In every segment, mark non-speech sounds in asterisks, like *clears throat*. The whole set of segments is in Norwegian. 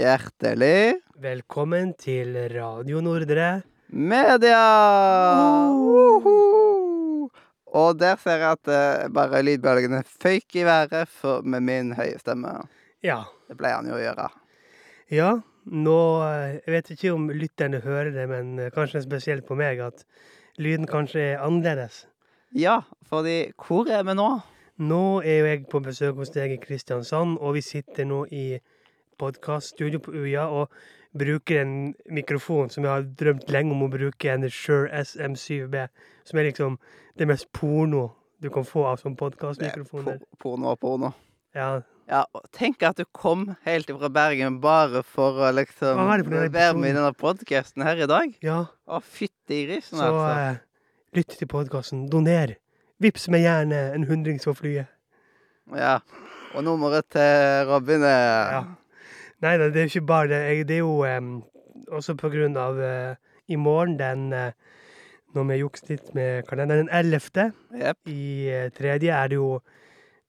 Hjertelig Velkommen til Radio Nordre. media! Uh -huh. Og der ser jeg at uh, bare lydbølgene føyk i været for, med min høye stemme. Ja. Det pleier han jo å gjøre. Ja, nå eh, Jeg vet ikke om lytterne hører det, men eh, kanskje spesielt på meg, at lyden kanskje er annerledes. Ja, fordi hvor er vi nå? Nå er jo jeg på besøk hos deg i Kristiansand, og vi sitter nå i podkaststudio på UiA og bruker en mikrofon som jeg har drømt lenge om å bruke, en Shure SM7B, som er liksom det mest porno du kan få av sånn por- porno og porno. Ja, Ja, tenk at du kom helt fra Bergen bare for å liksom være med i denne podkasten her i dag. ja. Å, fytti grisen, Så altså. eh, lytt til podkasten. Doner. Vips meg gjerne en hundrings for flyet. Ja. Og nummeret til Robin er Ja. Nei da, det er jo ikke bare det. Jeg, det er jo også på grunn av eh, i morgen, den eh, Når vi har jukset litt med kalenderen, den 11. Yep. i eh, tredje er det jo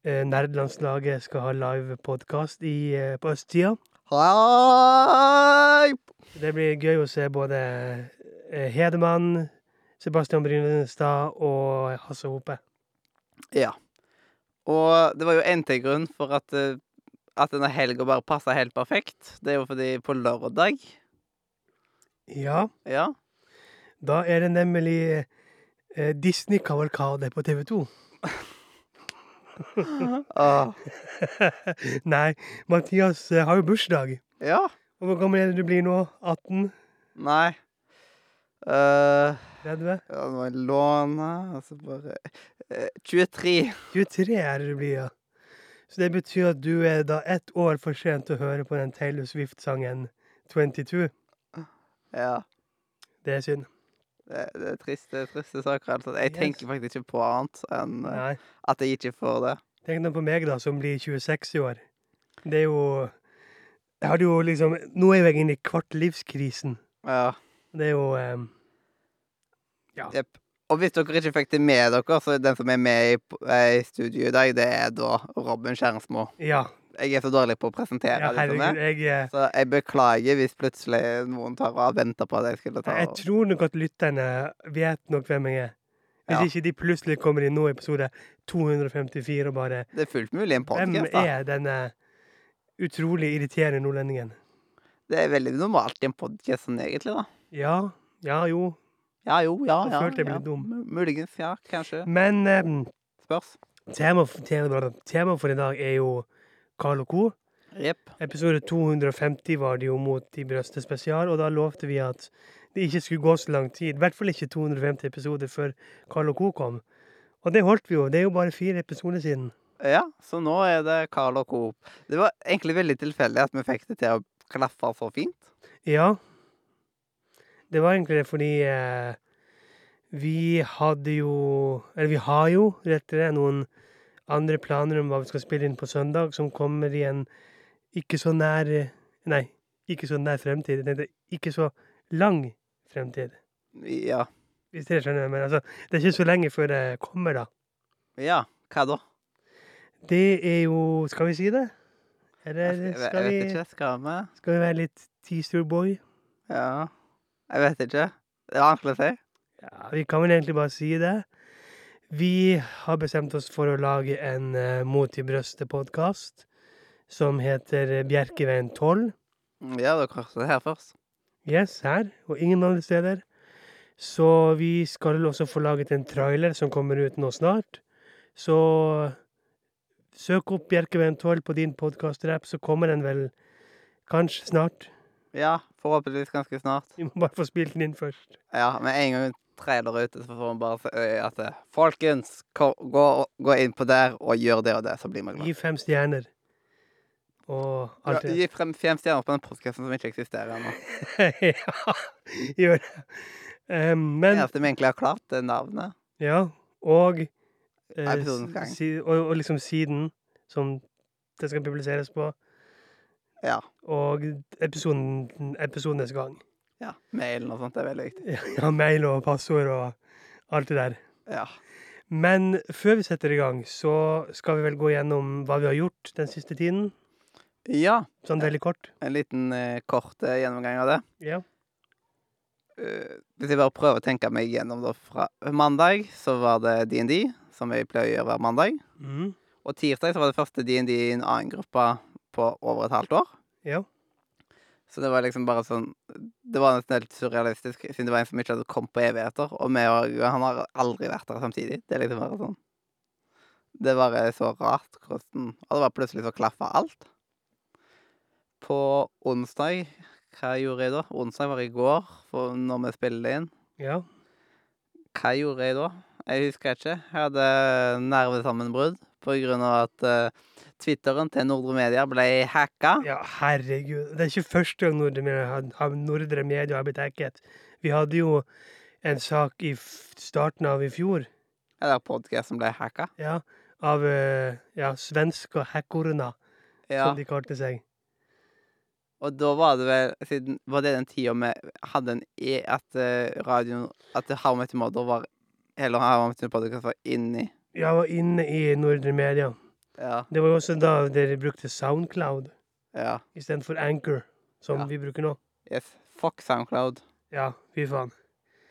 Nerdelandslaget skal ha live podkast på østsida. Hei! Det blir gøy å se både Hedemann, Sebastian Brynestad og Hasse Hope. Ja. Og det var jo en til grunn for at, at denne helga bare passa helt perfekt. Det er jo fordi på lørdag Ja. Ja. Da er det nemlig eh, Disney-kavalkade på TV 2. *laughs* ah. *laughs* Nei, Mathias eh, har jo bursdag. Ja. Og hvor gammel er det du blir nå? 18? Nei. Uh, 30? ja, nå må jeg låne Altså bare uh, 23. 23 er det du blir, ja. Så det betyr at du er da ett år for sent til å høre på den Taylor Swift-sangen 22. Ja. Det er synd. Det, det er triste, triste saker. Altså. Jeg Yes. tenker faktisk ikke på annet enn eh, Nei. at jeg ikke får det. Tenk nå på meg, da, som blir 26 i år. Det er jo Jeg hadde jo liksom Nå er jo jeg inne i kvartlivskrisen. Ja. Det er jo um, Ja. Jepp. Og hvis dere ikke fikk det med dere, så den som er med i, eh, i studio i dag, det er da Robin Kjernsmo. ja. Jeg er så dårlig på å presentere ja det som herregud, er. jeg eh, Så jeg beklager hvis plutselig noen tar og venter på at jeg skulle ta Jeg tror nok at lytterne vet nok hvem jeg er. Hvis Ja. ikke de plutselig kommer inn nå i episode 254 og bare Det er fullt mulig en podcast, da. er denne utrolig irriterende nordlendingen? Det er veldig normalt i en podkast sånn egentlig, da. Ja, ja jo. Ja jo, ja, ja. følte jeg ble ja. dum. Muligens, ja. Kanskje. Men eh, Spørs. tema, tema for i dag er jo Carl og co. Yep. Episode 250 var det jo Mot i brøstet spesial, og da lovte vi at det ikke skulle gå så lang tid. I hvert fall ikke 250 episoder før Carl og co. kom. Og det holdt vi jo. Det er jo bare fire episoder siden. Ja, så nå er det Carl og co. Det var egentlig veldig tilfeldig at vi fikk det til å klaffe så fint. Ja. Det var egentlig fordi eh, vi hadde jo Eller vi har jo, rettere, noen andre planer om hva vi skal spille inn på søndag, som kommer i en ikke så nær Nei, ikke så nær fremtid. Jeg tenkte ikke så lang fremtid. Ja. Hvis dere skjønner. Men altså, det er ikke så lenge før det kommer, da. Ja, hva da? Det er jo Skal vi si det? Eller Jeg, vi jeg vet ikke. Skal vi? skal vi være litt teaser boy? Ja. Jeg vet ikke. Det er vanskelig å si. Ja, vi kan vel egentlig bare si det. Vi har bestemt oss for å lage en uh, Mot i brøstet-podkast som heter eh, Bjerkeveien 12. Ja, da hørte det her først. Yes, her, og ingen andre steder. Så vi skal også få laget en trailer som kommer ut nå snart. Så søk opp Bjerkeveien 12 på din podkast-rapp, så kommer den vel kanskje snart. Ja, forhåpentligvis ganske snart. Vi må bare få spilt den inn først. Ja, med en gang trailer er ute, så får vi bare se øye at det- Folkens, gå, gå inn på der og gjør det og det, så blir vi glad. Gi fem stjerner. Og alt det. gi frem fem stjerner på den podkasten som ikke eksisterer ennå. *laughs* ja, gjør det. Um, men Det eneste vi egentlig har klart, det er navnet. Ja, og eh, si, og, og liksom siden som det skal publiseres på, Ja. og episoden, episodenes gang. ja. Mailen og sånt er veldig viktig. *laughs* Ja, mail og passord og alt det der. Ja. Men før vi setter i gang, så skal vi vel gå gjennom hva vi har gjort den siste tiden. Ja, Sånn veldig kort. en liten eh, kort eh, gjennomgang av det. Ja. Eh, hvis jeg bare prøver å tenke meg gjennom det fra mandag, så var det DND, som jeg pleier å gjøre hver mandag. Mm. Og tirsdag så var det første DND i en annen gruppe på over et halvt år. Ja. Så det var liksom bare sånn Det var nesten helt surrealistisk, siden det var en som ikke hadde kommet på evigheter. Og vi og han har aldri vært der samtidig. Det er liksom bare sånn Det var så rart hvordan Og det var plutselig så klaffa alt. På onsdag Hva gjorde jeg da? Onsdag var i går, for når vi spiller inn. Ja. Hva gjorde jeg da? Jeg husker ikke. Jeg hadde nervesammenbrudd på grunn av at eh, Twitteren til Nordre Media ble hacka. ja, herregud. Det er ikke første gang Nordre Media har- Nordre Media har blitt hacket. Vi hadde jo en sak i starten av i fjor, Eller podkast som ble hacka. ja, av eh, ja, svenske hackorna, Ja. som de kalte seg. Og da var det vel siden, Var det den tida vi hadde en e At eh, radioen At How Much Mother var Eller How Much Podcast var inni Ja, var inne i Nordre Media. Ja. Det var jo også da dere brukte Soundcloud Ja. istedenfor Anchor, som Ja. vi bruker nå. Yes. Fuck Soundcloud. Ja, fy faen.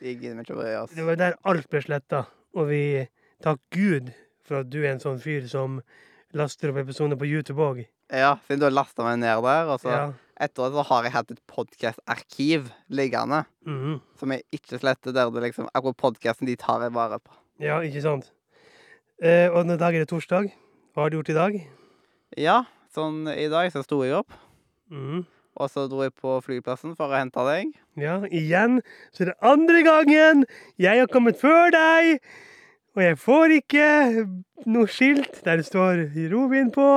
De gidder vi ikke å bry oss. Det var der alt ble sletta, og vi takk Gud for at du er en sånn fyr som laster opp episoder på YouTube òg. Ja, siden du har lasta meg ned der. Og så Ja. etter det så har jeg hatt et podkastarkiv liggende Mhm. som jeg ikke sletter. Der det liksom Akkurat podkasten de tar jeg vare på. ja, ikke sant. Eh, og når dag er det torsdag. Hva har du gjort i dag? Ja, sånn i dag så sto jeg opp, Mm. og så dro jeg på flyplassen for å hente deg. Ja, igjen så er det andre gangen jeg har kommet før deg, og jeg får ikke noe skilt der det står Robin på.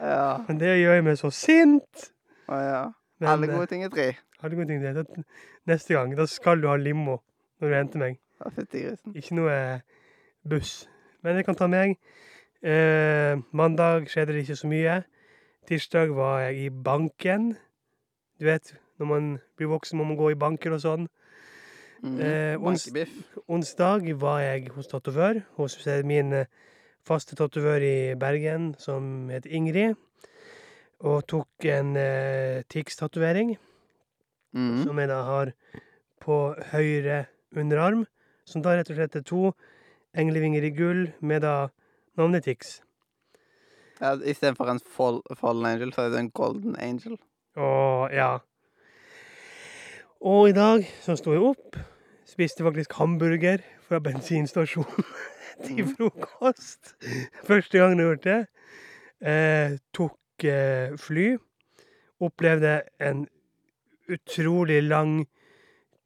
Ja. Men det gjør meg så sint. Å ja. Alle eh, gode ting er tre. Alle gode ting er tre. Neste gang da skal du ha limo når du henter meg. Ja. Ikke noe eh, buss. Men jeg kan ta meg. Eh, mandag skjedde det ikke så mye. Tirsdag var jeg i banken. Du vet, når man blir voksen må man gå i banker og sånn. Mm. Eh, ons- Bankebiff. Onsdag var jeg hos tatovør. Hos min eh, faste tatovør i Bergen som heter Ingrid. Og tok en eh, Tix-tatovering, Mm. som jeg da har på høyre underarm. Som da rett og slett er to englevinger i gull med da navnet Tix. Ja, Istedenfor en fall, fallen angel, så er det en golden angel. Å, ja. Og i dag så sto jeg opp. Spiste faktisk hamburger fra bensinstasjonen *laughs* til frokost. Første gang jeg gjort det. Eh, tok eh, fly. Opplevde en utrolig lang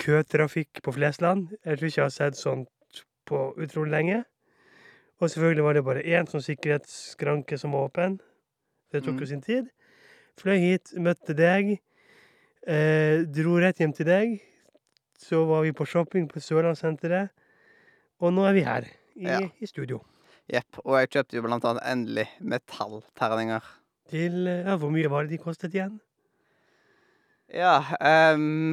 køtrafikk på Flesland. Jeg tror ikke jeg har sett sånt på utrolig lenge. Og selvfølgelig var det bare én sånn sikkerhetsskranke som var åpen. Det tok jo Mhm. sin tid. Fløy hit, møtte deg. Eh, dro rett hjem til deg. Så var vi på shopping på Sørlandssenteret. Og nå er vi her, i, Ja. i studio. Jepp. Og jeg kjøpte jo blant annet endelig metallterninger. Til ja, Hvor mye var det de kostet igjen? Ja, um,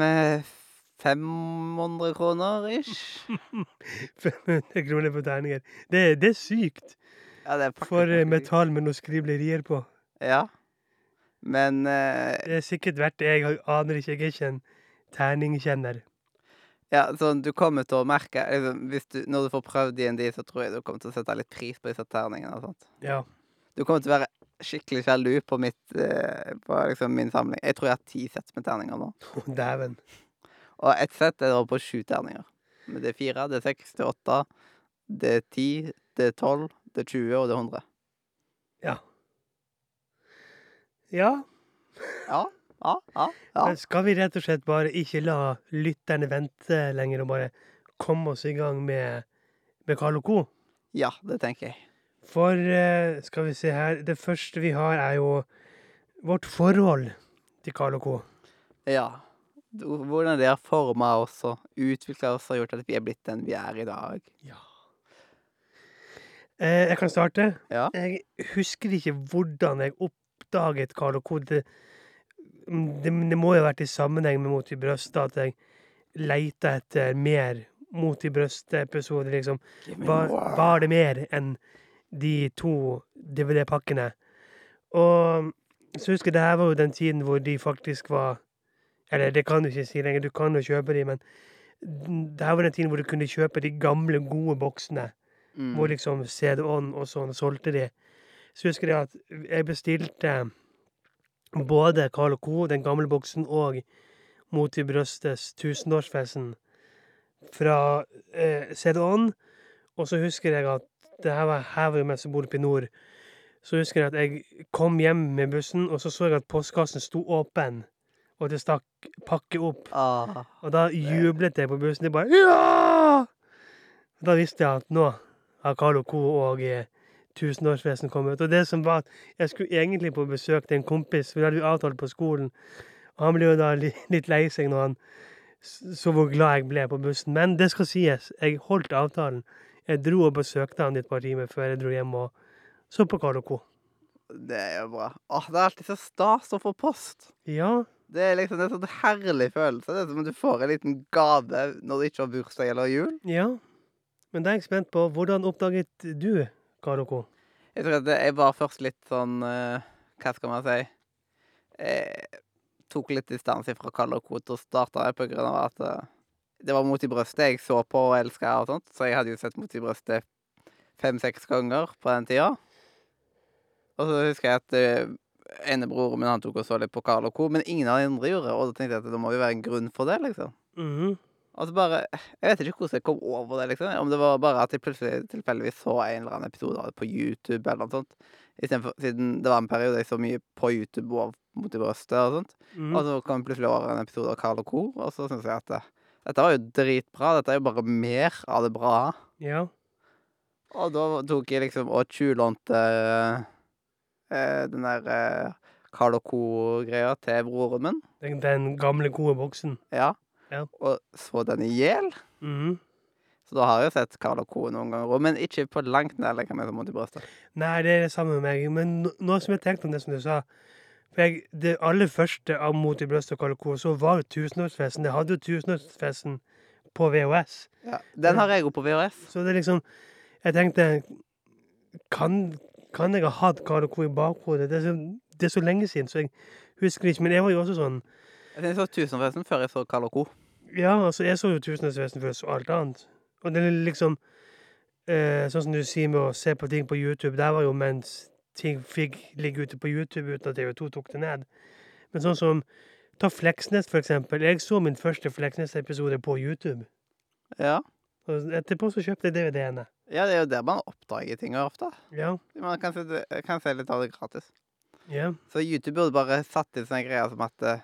500 kroner ish. *laughs* 500 kroner for terninger. Det, det er sykt Ja, det er faktisk for eh, metall med noen skriblerier på. Ja. Men eh, Det er sikkert verdt det. Jeg aner ikke, jeg er ikke en terningkjenner. ja, sånn du kommer til å merke liksom, hvis du, Når du får prøvd DND, så tror jeg du kommer til å sette litt pris på disse terningene. og sånt. Ja. Du kommer til å være skikkelig sjalu på, mitt, eh, på liksom min samling. Jeg tror jeg har ti sett med terninger nå. Dæven. Og ett sett er da på sju terninger. Men det er fire, det er seks, det er åtte, det er ti, det er tolv, det er 20, og det er 100. Ja. Ja, ja, ja. ja. Men skal vi rett og slett bare ikke la lytterne vente lenger, og bare komme oss i gang med, med Carl og Co.? Ja, det tenker jeg. For eh, skal vi se her Det første vi har, er jo vårt forhold til Carl og Co. Ja. Hvordan det har forma oss og utvikla oss og gjort at vi er blitt den vi er i dag. Eh, jeg kan starte. Ja. Jeg husker ikke hvordan jeg oppdaget Carl og Co. Det, det, det må jo ha vært i sammenheng med Mot i brøstet at jeg leita etter mer Mot i brøstet-episoder, liksom. Var, var det mer enn de to DVD-pakkene? Og Så husker jeg det her var jo den tiden hvor de faktisk var Eller det kan du ikke si lenger, du kan jo kjøpe de, men det her var den tiden hvor du kunne kjøpe de gamle, gode boksene. Mm. Hvor liksom CD-on og sånn, og solgte de. Så husker jeg at jeg bestilte både Carl Co., den gamle boksen, og Mot i brøstes tusenårsfesten fra eh, CD-on. Og så husker jeg at det her var, her var jo mens jeg bodde oppe i nord. Så husker jeg at jeg kom hjem med bussen, og så så jeg at postkassen sto åpen. Og det stakk pakke opp. Ah, Og da jublet jeg på bussen. Jeg bare Ja! Da visste jeg at nå har Carlo Co. og eh, tusenårsfesten kommet. Og det som var at jeg skulle egentlig på besøk til en kompis, for det hadde vi avtalt på skolen. Og han ble jo da litt lei seg når han så hvor glad jeg ble på bussen. Men det skal sies, jeg holdt avtalen. Jeg dro og besøkte han et par timer før jeg dro hjem og så på Carlo Co. det er jo bra. Åh, det er alltid så stas å få post. Ja, Det er liksom en sånn herlig følelse. Det er som om du får en liten gave når du ikke har bursdag eller jul. ja. Men da er jeg spent på hvordan oppdaget du Karoko? Jeg tror at jeg var først litt sånn eh, Hva skal man si? Jeg tok litt distanse fra Karoko til å starte på grunn av at eh, det var Mot i brøstet jeg så på og elska og sånt. Så jeg hadde jo sett Mot i brøstet fem-seks ganger på den tida. Og så husker jeg at eh, ene broren min han tok og så litt på Carl og Co., men ingen av de andre gjorde det. Og da tenkte jeg at det må jo være en grunn for det, liksom. Mhm. Og så bare Jeg vet ikke hvordan jeg kom over det, liksom. Om det var bare at jeg plutselig tilfeldigvis så en eller annen episode av det på YouTube eller noe sånt. Istedenfor Siden det var en periode jeg så mye på YouTube og mot i brøstet og sånt. Mhm. Og så kom jeg plutselig over en episode av Carl og Co., og så syns jeg at det, dette var jo dritbra. Dette er jo bare mer av det bra. Ja. Og da tok jeg liksom og tjuvlånte eh, den der eh, Carl og Co.-greia til broren min. Den, den gamle, gode boksen. Ja. Ja. Og så den i hjel. Mhm. Så da har jeg jo sett Carl og Co. noen ganger men ikke på langt nær like mye som mot i brøstet. Nei, det er det samme med meg. Men nå- nå som jeg tenkte om det som du sa For jeg, Det aller første av Mot i brøstet og Karl Co. så var jo tusenårsfesten. Jeg hadde jo tusenårsfesten på VHS. Ja. Den har jeg òg på VHS. Så det er liksom Jeg tenkte Kan, kan jeg ha hatt Karl Co. i bakhodet? Det er, så, det er så lenge siden, så jeg husker ikke. Men jeg var jo også sånn Jeg så Tusenfesten før jeg så Karl og Co. Ja, altså, jeg så jo Tusenfesten før jeg så alt annet. Og det er liksom eh, Sånn som du sier med å se på ting på YouTube. Der var jo mens ting fikk ligge ute på YouTube uten at TV2 tok det ned. Men sånn som Ta Fleksnes, for eksempel. Jeg så min første Fleksnes-episode på YouTube. Ja. Og etterpå så kjøpte jeg DVD-ene. Ja, det er jo der man oppdager ting ofte. Ja. Man kan se, kan se litt av det gratis. Ja. Så YouTube burde bare satt inn sånne greier som at eh,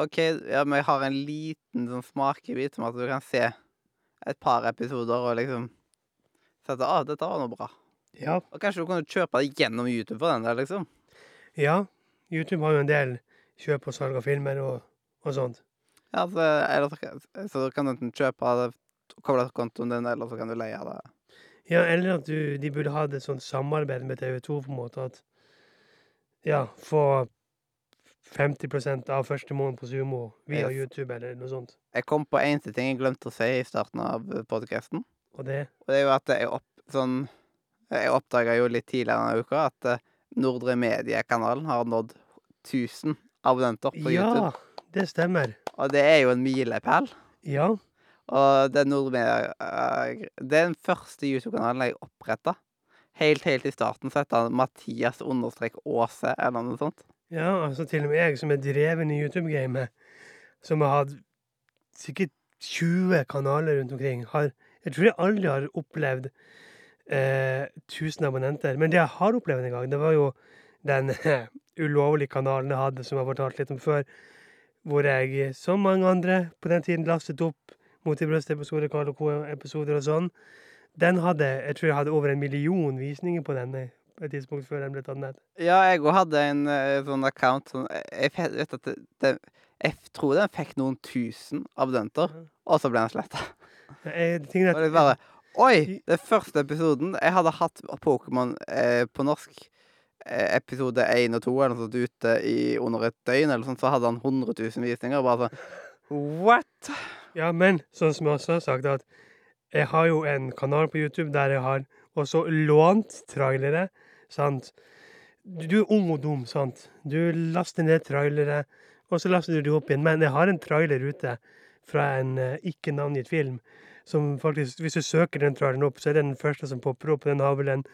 OK, ja, men jeg har en liten sånn smakebit, som at du kan se et par episoder og liksom sette Å, dette var noe bra. Ja. Og kanskje du kunne kjøpe det gjennom YouTube for den der, liksom. ja. YouTube har jo en del kjøp og salg av filmer og, og sånt. Ja, så, eller så, kan- du enten kjøpe det, koble kontoen din, eller så kan du leie det. Ja, eller at du, de burde hatt et sånt samarbeid med TV2 på en måte at Ja, få 50% av første måned på Sumo via Jeg- YouTube eller noe sånt. Jeg kom på én ting jeg glemte å si i starten av podkasten. Og det Og det er jo at jeg opp, sånn Jeg oppdaga jo litt tidligere denne uka at eh, Nordre Mediekanalen har nådd 1000 abonnenter på Ja, YouTube. det stemmer. Og det er jo en milepæl. Ja. Og det er Nordre Media eh, Det er den første YouTube-kanalen jeg oppretta. Helt, helt i starten så het han Mathias understrek Aase, eller noe sånt. Ja, altså til og med jeg som er dreven i YouTube-gamet, som har hatt sikkert 20 kanaler rundt omkring, har Jeg tror jeg aldri har opplevd eh, 1000 abonnenter. Men det jeg har opplevd en gang, det var jo den *laughs* ulovlige kanalen jeg hadde, som jeg har fortalt litt om før, hvor jeg, som mange andre på den tiden, lastet opp Mot i brøstet-episoder, Karl og Co.-episoder og sånn. Den hadde Jeg tror jeg hadde over en million visninger på den eh, et tidspunkt før den ble tatt ned. Ja, jeg òg hadde en eh, sånn account sånn, Jeg vet at det, det, Jeg tror den fikk noen tusen abonnenter, Ja. og så ble den sletta. Ja, Og det bare Oi! Den første episoden Jeg hadde hatt Pokémon eh, på norsk eh, episode 1 og 2 eller noe sånt ute i under et døgn, eller sånt, så hadde han 100 000 visninger. Bare sånn What?! Ja, men sånn som jeg også har sagt, at jeg har jo en kanal på YouTube der jeg har også lånt trailere, sant. du du er ung og dum, sant. Du laster ned trailere, og så laster du det opp igjen. Men jeg har en trailer ute fra en eh, ikke navngitt film, som faktisk Hvis du søker den traileren opp, så er det den første som popper opp, den har vel en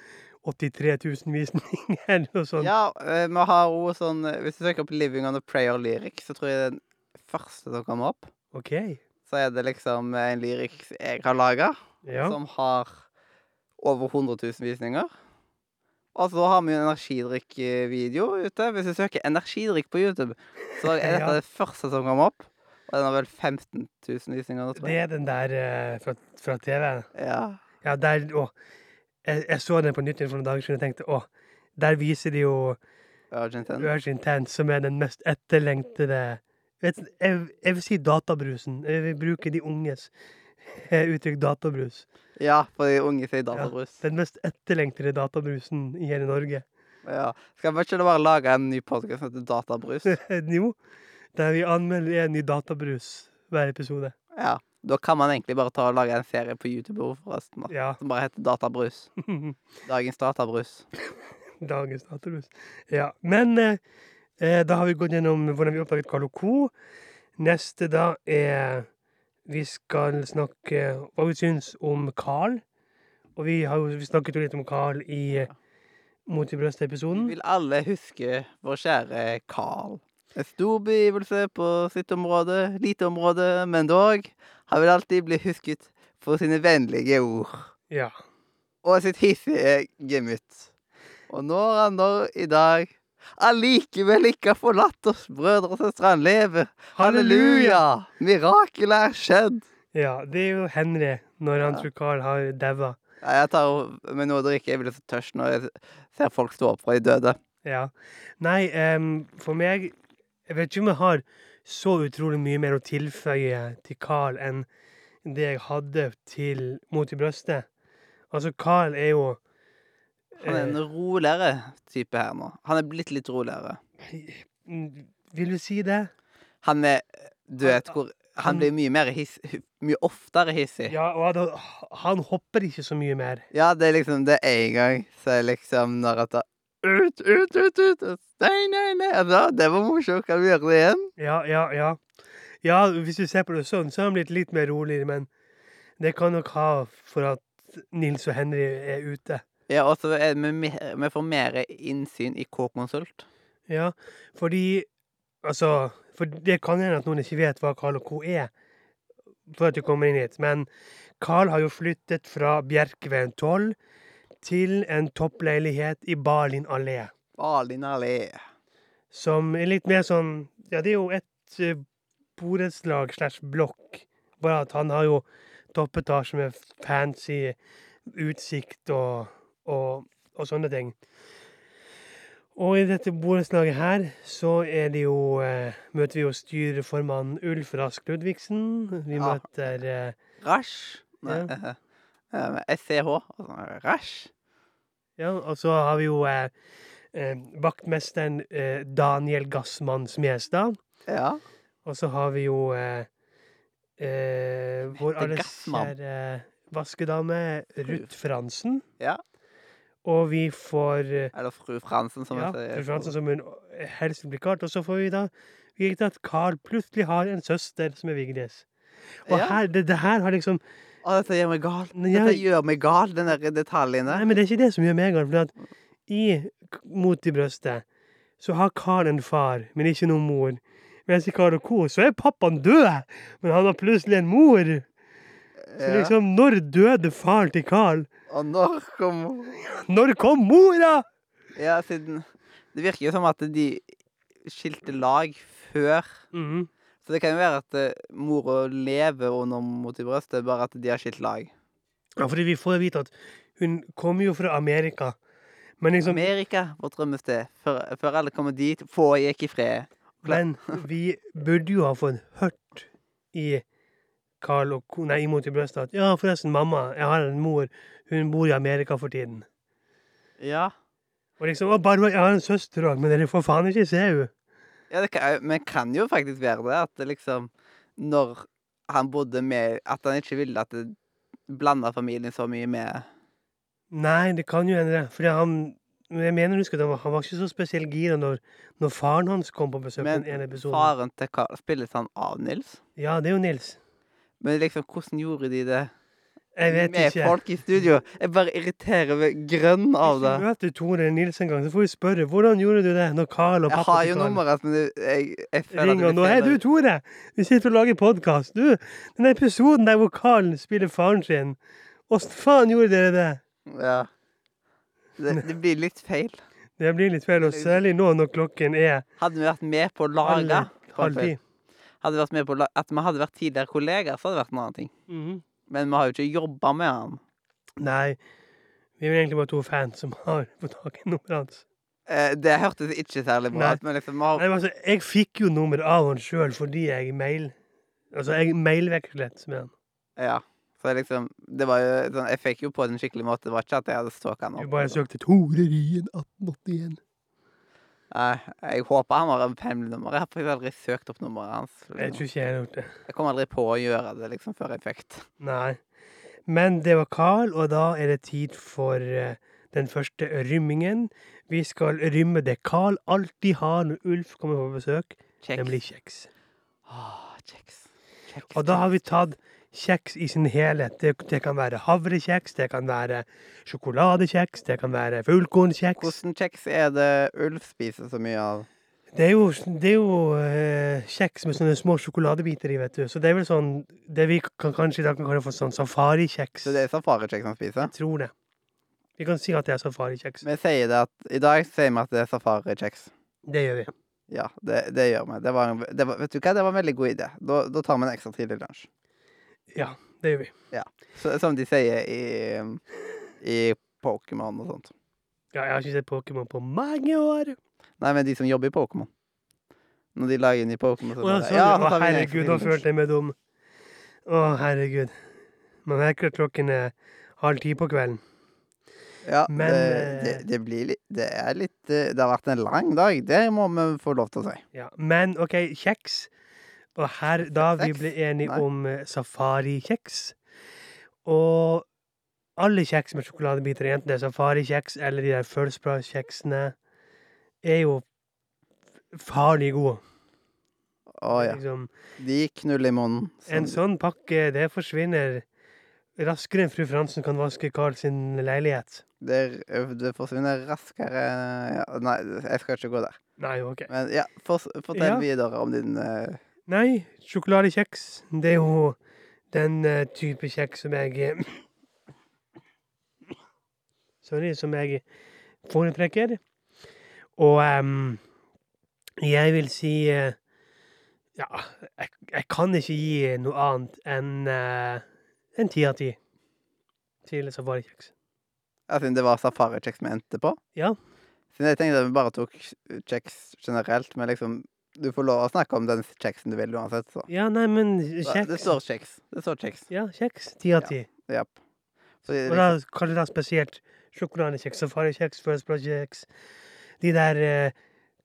83 000 visninger eller noe sånt. Ja, eh, vi har òg sånn eh, Hvis du søker opp 'Living on a Prayer lyric', så tror jeg det er den første som kommer opp. OK. Så er det liksom en lyrik jeg har laga, Ja. som har over 100 000 visninger. Og så har vi jo en energidrikkvideo ute. Hvis du søker 'energidrikk' på YouTube, så er dette *laughs* Ja. det første som kommer opp. Og den har vel 15 000 visninger Tror jeg. Det er den der eh, fra, fra TV. Ja. Ja, der Å. Jeg, jeg så den på nytt for noen dager siden og tenkte å, der viser de jo Virgin 10. Virgin 10, som er den mest etterlengtede vet, jeg, jeg vil si databrusen. Jeg vil bruke de unges eh, uttrykk databrus. Ja, for de unge sier databrus. Den mest etterlengtede databrusen i hele Norge. Ja. Skal vi ikke bare lage en ny podkast som heter Databrus? *laughs* jo, der vi anmelder en ny databrus hver episode. Ja. Da kan man egentlig bare ta og lage en serie på YouTube forresten. da. Ja. Som bare heter Databrus. *laughs* Dagens databrus. Dagens databrus. Ja. Men eh, da har vi gått gjennom hvordan vi oppdaget Carl Co. Neste da er Vi skal snakke hva vi syns om Carl. Og vi har jo vi snakket jo litt om Carl i eh, Mot i Vi brøstet-episoden. vil alle huske vår kjære Carl. En stor begivelse på sitt område, lite område, men dog. Han vil alltid bli husket for sine vennlige ord Ja. og sitt hissige gemytt. Og når han når i dag allikevel ikke har forlatt oss, brødre og søstre, han lever. Halleluja! Mirakelet er skjedd. Ja, det er jo Henry når han Ja. tror Carl har daua. Ja, jeg tar med noe å drikke. Jeg blir så tørst når jeg ser folk stå opp fra de døde. Ja. Nei, um, for meg Jeg vet ikke om jeg har så utrolig mye mer å tilføye til Carl enn det jeg hadde til Mot i brøstet. Altså, Carl er jo Han er en roligere type her nå. Han er blitt litt roligere. eh, Vil du si det? Han er Du vet hvor Han- blir mye mer hiss... Mye oftere hissig. Ja, og han, han hopper ikke så mye mer. Ja, det er liksom det én gang, så er liksom når at Ut, ut, ut, ut! Nei, nei, nei! Altså, det var morsomt. Kan vi gjøre det igjen? Ja, ja, ja. Ja, hvis du ser på det sånn, så er han blitt litt mer rolig, men det kan nok ha for at Nils og Henry er ute. Ja, og så er vi, vi får mer innsyn i K-konsult. Ja, fordi Altså, for det kan hende at noen ikke vet hva Carl og Co. er, før at du kommer inn hit. Men Carl har jo flyttet fra Bjerkeveien 12 til en toppleilighet i Balin allé. Balin allé. Som er litt mer sånn Ja, det er jo et uh, borettslag slash blokk. Bare at han har jo toppetasje med fancy utsikt og, og, og sånne ting. Og i dette borettslaget her så er det jo eh, Møter vi jo styreformann Ulf Rask Ludvigsen. Vi Ja. møter eh, Rasj. Nei, Ja. eh, med SCH. Rasch? Rasj. Ja, og så har vi jo eh, vaktmesteren eh, Daniel Gassmann Smestad. Ja. Og så har vi jo eh, eh, vår alles kjære vaskedame Ruth Fransen. Ja. Og vi får eh, Eller fru Fransen, som ja, jeg sier. Ruth Fransen som hun helst vil bli kalt. Og så får vi da vite at Carl plutselig har en søster som er Vigdis. Og Ja. her, det, det her har liksom Å, dette gjør meg gal. Dette gjør meg gal, den der detaljene. Nei, men det er ikke det som gjør meg gal. For at i Mot i brøstet så har Carl en far, men ikke noen mor. Mens i Carl og Co. så er pappaen død, men han har plutselig en mor. Så liksom, når døde faren til Carl? Og når kom Når kom mora?! Ja, siden Det virker jo som at de skilte lag før. Mhm. Så det kan jo være at eh, mora lever under mot i brøstet, bare at de har skilt lag. Ja, fordi vi får vite at hun kommer jo fra Amerika. Men liksom, Amerika, vårt drømmested. Før, før alle kommer dit, få gikk i fred. men vi burde jo ha fått hørt i Carl og Co. Nei, imot i brøstet at ja, forresten, mamma, jeg har en mor, hun bor i Amerika for tiden. Ja. Og liksom, å, bare, jeg har en søster òg, men dere får faen ikke se henne. ja det kan, men kan jo faktisk være det, at det liksom Når han bodde med At han ikke ville at det blanda familien så mye med Nei, det kan jo hende det. Fordi han Men jeg mener husk at han var, han var ikke så spesielt gira når, når faren hans kom på besøk. Men faren til Carl spilles han av Nils? Ja, det er jo Nils. Men liksom, hvordan gjorde de det Jeg vet med ikke. folk i studio? Jeg bare irriterer meg grønn av det. Hvis du møter Tore Nils en gang, så får vi spørre hvordan gjorde du det når Carl og pappa Jeg har jo nummeret, men jeg, jeg føler det og nå Hei, du Tore! Vi sitter og lager podkast. Du, den episoden der hvor Carl spiller faren sin, åssen faen gjorde dere det? Ja. Det, det blir litt feil. Det blir litt feil, og særlig nå når klokken er Hadde vi vært med på å lage halv ti. Hadde vært med på At vi hadde vært tidligere kollegaer, så hadde det vært en annen ting. Mhm. Men vi har jo ikke jobba med han. Nei, vi er vel egentlig bare to fans som har *laughs* fått tak i nummeret hans. Eh, det hørtes ikke særlig bra ut, men liksom har Nei, men altså, jeg fikk jo nummer av han sjøl fordi jeg mail... Altså, jeg mailvekslet med han. Ja. Så liksom Det var jo sånn Jeg fikk jo på en skikkelig måte. Det var ikke at jeg hadde stalka han opp. Du bare søkte Tore Ryen 1881. Nei, jeg håper han har en hemmelig nummer. Jeg har faktisk aldri søkt opp nummeret hans. Jeg tror ikke jeg har gjort det. Jeg kom aldri på å gjøre det liksom før jeg fikk det. Nei. Men det var Carl, og da er det tid for eh, den første rymmingen. Vi skal rymme det Carl alltid har når Ulf kommer på besøk, Kjeks. nemlig kjeks. Åh, kjeks. Kjeks, Og da har vi tatt kjeks i sin helhet. Det, det kan være havrekjeks, det kan være sjokoladekjeks, det kan være fullkornkjeks. Hvordan kjeks er det Ulf spiser så mye av? Det er jo, det er jo eh, kjeks med sånne små sjokoladebiter i, vet du. Så det er vel sånn Det vi kan kanskje i dag kan kalle for sånn safarikjeks. Så det er safarikjeks han spiser? Jeg tror det. Vi kan si at det er safarikjeks. Vi sier det at I dag sier vi at det er safarikjeks. Det gjør vi. Ja, det, det gjør vi. Det var, det var, vet du hva, det var en veldig god idé. Da, da tar vi en ekstra tidlig lunsj. Ja, det gjør vi. Så, som de sier i, i Pokémon og sånt. Ja, jeg har ikke sett Pokémon på mange år. Nei, men de som jobber i Pokémon. Når de lager ny Pokémon, Å, sånn, Ja, å, herregud, nå følte jeg meg dum. Å, herregud. Man merker at klokken er halv ti på kvelden. Ja, Men, det, eh, det, det blir litt Det er litt eh, Det har vært en lang dag. Det må vi få lov til å si. Ja. Men OK, kjeks. Og her, da vi ble enige om eh, safarikjeks Og alle kjeks med sjokoladebiter, enten det er safarikjeks eller de der First Price-kjeksene, er jo farlig gode. Å ja. Liksom, De knuller i munnen. en sånn pakke, det forsvinner raskere enn fru Fransen kan vaske Carl sin leilighet. det, det forsvinner raskere ja, Nei, jeg skal ikke gå der. Nei, OK. Men ja, fortell Ja. videre om din eh, Nei, sjokoladekjeks, det er jo den eh, type kjeks som jeg eh, Sorry, som jeg foretrekker. Og em, jeg vil si eh, Ja, jeg, jeg kan ikke gi noe annet enn uh, en ti av ti til safarikjeks. Ja, siden det var safarikjeks vi endte på? Ja. Siden jeg tenkte at vi bare tok kjeks generelt, men liksom Du får lov å snakke om den kjeksen du vil uansett, så. Ja, nei, men kjeks Det står kjeks. Det står kjeks. Ja, kjeks. Ti av ti. Japp. Så Og da kaller du det spesielt sjokoladekjeks, safarikjeks, First Blood-kjeks. De der eh,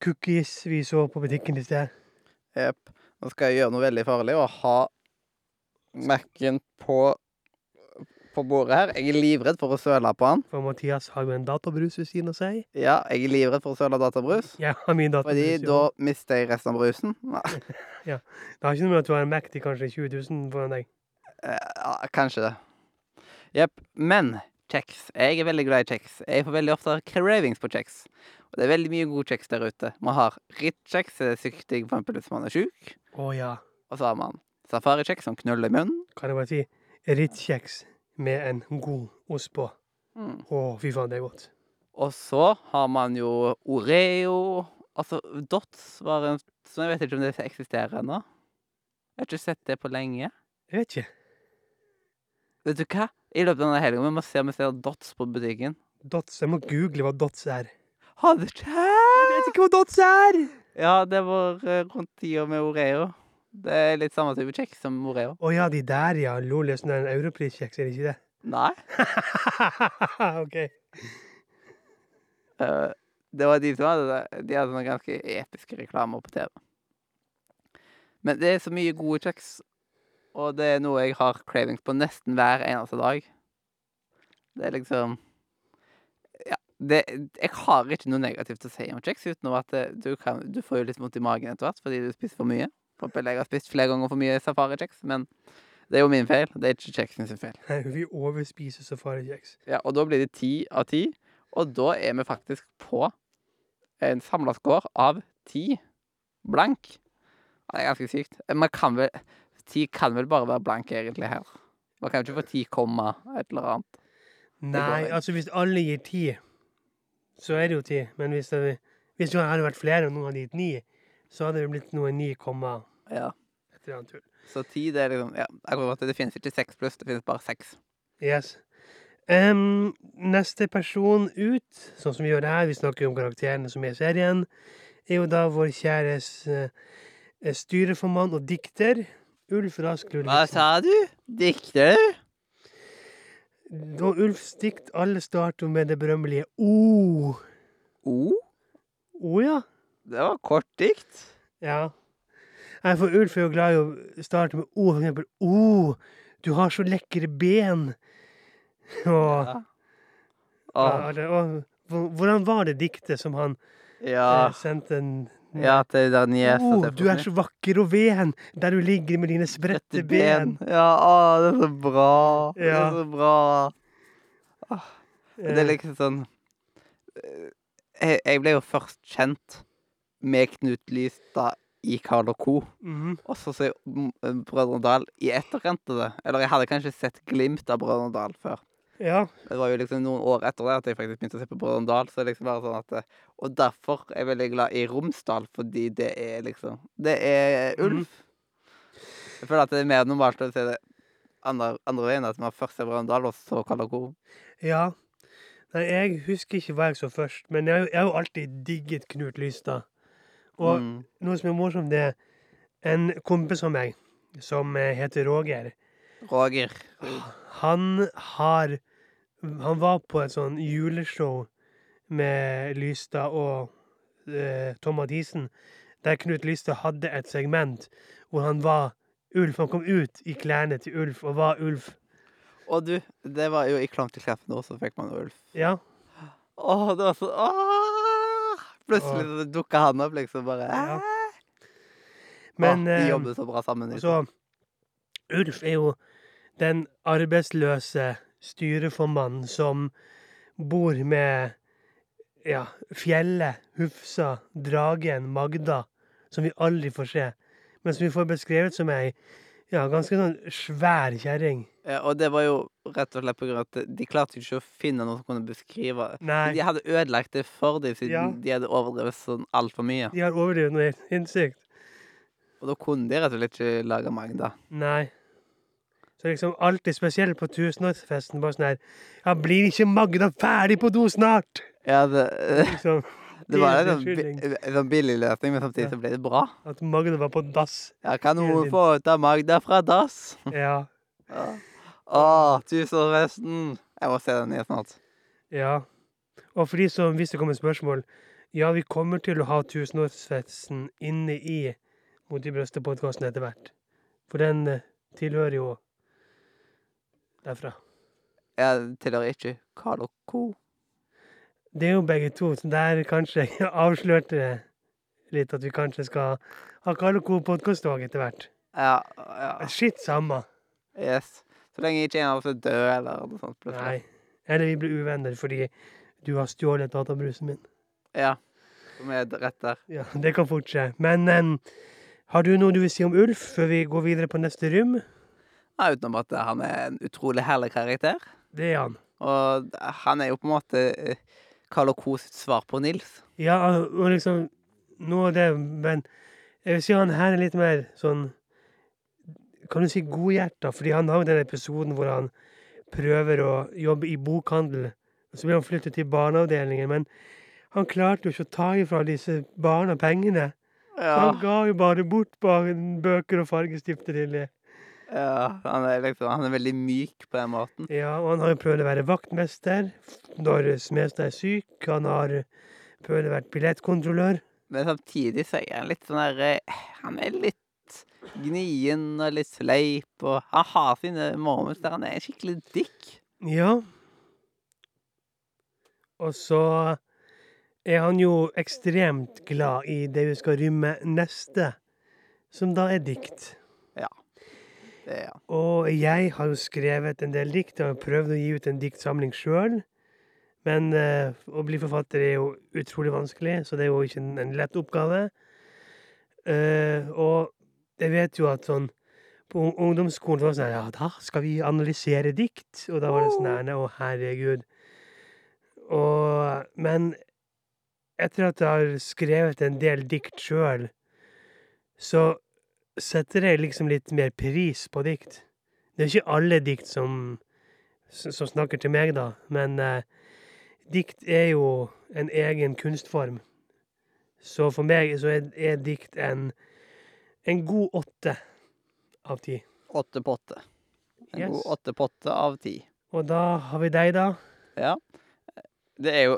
cookies vi så på butikken i sted. Jepp. Nå skal jeg gjøre noe veldig farlig og ha Mac-en på, på bordet her. Jeg er livredd for å søle på den. For Mathias har jo en databrus ved siden av seg. Ja, jeg er livredd for å søle databrus. Jeg har min Fordi databrus. da mister jeg resten av brusen. *laughs* ja. Det har ikke noe med at du har en Mac til kanskje 20 000 foran deg. eh, ja, kanskje det. Jepp. Men kjeks. Jeg er veldig glad i kjeks. Jeg får veldig ofte cravings på kjeks. Og det er veldig mye god kjeks der ute. Man har Ritz-kjeks, det er for eksempel hvis man er sjuk. Å ja. Og så har man safarikjeks som knuller i munnen. Kan jeg bare si Ritz-kjeks med en god ost på. Mm. Å, fy faen, det er godt. Og så har man jo Oreo Altså, Dots var en Så jeg vet ikke om det eksisterer ennå. Jeg har ikke sett det på lenge. Jeg vet ikke. Vet du hva? I løpet av denne helga vi må se om vi ser Dots på butikken. Dots. Jeg må google hva Dots er. Har du ikke? Jeg vet ikke hva Dots er! Ja, det var eh, rundt tida med Oreo. Det er litt samme type kjeks som Oreo. Å ja, de der, ja. Lol, det er sånn en europriskjeks, er det ikke det? Nei. *laughs* OK. Uh, det var de som hadde det. De hadde noen ganske episke reklamer på TV. Men det er så mye gode kjeks, og det er noe jeg har cravings på nesten hver eneste dag. Det er liksom Ja, det, Jeg har ikke noe negativt å si om kjeks, utenom at det, du, kan, du får jo litt vondt i magen etter hvert fordi du spiser for mye. For jeg har spist flere ganger for mye safarikjeks, men det er jo min feil. Det er ikke kjeksen sin feil. Nei, vi overspiser safarikjeks. Ja, og da blir det ti av ti, og da er vi faktisk på en samla score av ti blank. Det er ganske sykt. Man kan vel Ti kan vel bare være blank, egentlig, her. Man kan jo ikke få ti komma et eller annet. Nei, altså hvis alle gir ti, så er det jo ti. Men hvis det, hvis det hadde vært flere og noen hadde gitt ni, så hadde det blitt noe ni komma Ja. et eller annet tull. Så tid er liksom Ja, akkurat. Det finnes ikke seks pluss, det finnes bare seks. Yes. Um, neste person ut, sånn som vi gjør det her, vi snakker om karakterene som er i serien, er jo da vår kjæres uh, styreformann og dikter, Ulf Rask Hva sa du? Dikter? Og Ulfs dikt, alle starter med det berømmelige O. O? O, ja. Det var kort dikt. Ja. Nei, for Ulf er jo glad i å starte med O, for eksempel. O, du har så lekre ben. Og, Ja. ja, Åh, og hvordan var det diktet som han ja. eh, sendte en Ja, til den niesa O, du er så vakker og ven der du ligger med dine spredte ben. Ja, å, det er så bra. Det er så bra. Det er liksom sånn eh, jeg, jeg ble jo først kjent med Knut Lystad i Carl Co. mhm. Og så mm, eh, Brødrene Dal i etterkant av det. Eller jeg hadde kanskje sett glimt av Brødrene Dal før. Ja. Det var jo liksom noen år etter det at jeg faktisk begynte å se på Brødrene Dal. Så det liksom bare sånn at eh, Og derfor er jeg veldig glad i Romsdal, fordi det er liksom Det er Mhm. ulv. Jeg føler at det er mer normalt å se det andre, andre veien, at man først ser Brødrene Dal, og så Karl Co. ja. Nei, jeg husker ikke hva jeg så først, men jeg, jeg har jo alltid digget Knut Lystad. Og Mm. noe som er morsomt, det er en kompis av meg som eh, heter Roger. Roger. Han har Han var på et sånn juleshow med Lystad og eh, Tom Mathisen, der Knut Lystad hadde et segment hvor han var Ulf. Han kom ut i klærne til Ulf og var Ulf. Og du, det var jo i Klam til Kleppen også, så fikk man Ulf. Ja. Åh, det var så Åh! Plutselig så dukka han opp, liksom bare Ja. Men Åh, De eh, jobber så bra sammen. så Liksom. Ulf er jo den arbeidsløse styreformannen som bor med ja, Fjellet, Hufsa, Dragen, Magda, som vi aldri får se. Men som vi får beskrevet som ei ja, ganske sånn svær kjerring. Ja, og det var jo rett og slett på grunn av at de klarte ikke å finne noe som kunne beskrive Nei, De hadde ødelagt det for dem, siden Ja. de hadde overdrevet sånn altfor mye. de har overdrevet noe helt sinnssykt. Og da kunne de rett og slett ikke lage Magda. Nei. Så liksom alltid spesielt på tusenårsfesten, bare sånn her Ja, blir ikke Magda ferdig på do snart? Ja, det, Liksom. Det var en sånn, en sånn billig løsning, men samtidig så ble det bra. At Magda var på dass. Ja, kan noen få ut av Magda fra dass? Ja. *laughs* Ja. Å, tusenårsfesten! Jeg må se den igjen snart. Ja. Og for de som, hvis det kommer spørsmål Ja, vi kommer til å ha tusenårsfesten inne i Mot i brøstet-podkasten etter hvert. For den eh, tilhører jo derfra. Jeg tilhører ikke Carl og Co. Det er jo begge to, så der kanskje jeg *laughs* avslørte det litt at vi kanskje skal ha Karl og Co-podkast òg etter hvert. Ja, ja. Shit, samme. Yes. Så lenge ikke en av oss er død eller noe sånt. plutselig. Nei. Eller vi blir uvenner fordi du har stjålet databrusen min. Ja. Som er rett der. Ja, det kan fort skje. Men um, har du noe du vil si om Ulf før vi går videre på neste rom? Ja, utenom at han er en utrolig herlig karakter. Det er han. Og han er jo på en måte Carl og Co sitt svar på Nils. Ja, og liksom Noe av det Men jeg vil si han her er litt mer sånn Kan du si godhjerta? Fordi han har jo den episoden hvor han prøver å jobbe i bokhandel. Så blir han flyttet til barneavdelingen, men han klarte jo ikke å ta ifra disse barna pengene. Så han ga jo bare bort bøker og fargestifter til dem. Ja han, er liksom, han er veldig myk på den måten. Ja, og han har jo prøvd å være vaktmester når Smestad er syk. Han har prøvd å være billettkontrollør. Men samtidig så er han litt sånn der eh, Han er litt gnien og litt sleip, og han har sine moments der han er skikkelig dick. Ja. Og så er han jo ekstremt glad i det vi skal rymme neste, som da er dikt. Er. Og jeg har jo skrevet en del dikt og prøvd å gi ut en diktsamling sjøl. Men eh, å bli forfatter er jo utrolig vanskelig, så det er jo ikke en, en lett oppgave. Eh, og jeg vet jo at sånn på ungdomsskolen var det sånn Ja, da skal vi analysere dikt. Og da var det sånn her Å, herregud. Og Men etter at jeg har skrevet en del dikt sjøl, så setter jeg liksom litt mer pris på dikt. Det er ikke alle dikt som, som snakker til meg, da, men eh, dikt er jo en egen kunstform. Så for meg så er, er dikt en, en god åtte av ti. Åtte på åtte. En Yes. god åtte på åtte av ti. Og da har vi deg, da. Ja. Det er jo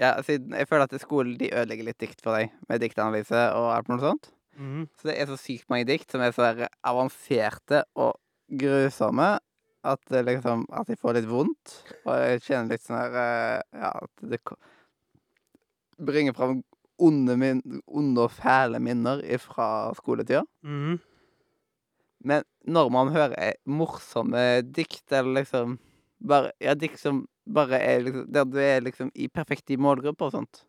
ja, Jeg føler at skolen de ødelegger litt dikt for deg, med diktanalyse og alt noe sånt. Mhm. Så det er så sykt mange dikt som er så avanserte og grusomme at liksom At jeg får litt vondt. Og jeg kjenner litt sånn her eh, Ja, at det bringer fram onde, min, onde og fæle minner fra skoletida. Mm. Men når man hører eh, morsomme dikt, eller liksom bare Ja, dikt som bare er liksom Der du er liksom i perfekt i målgruppe og sånt,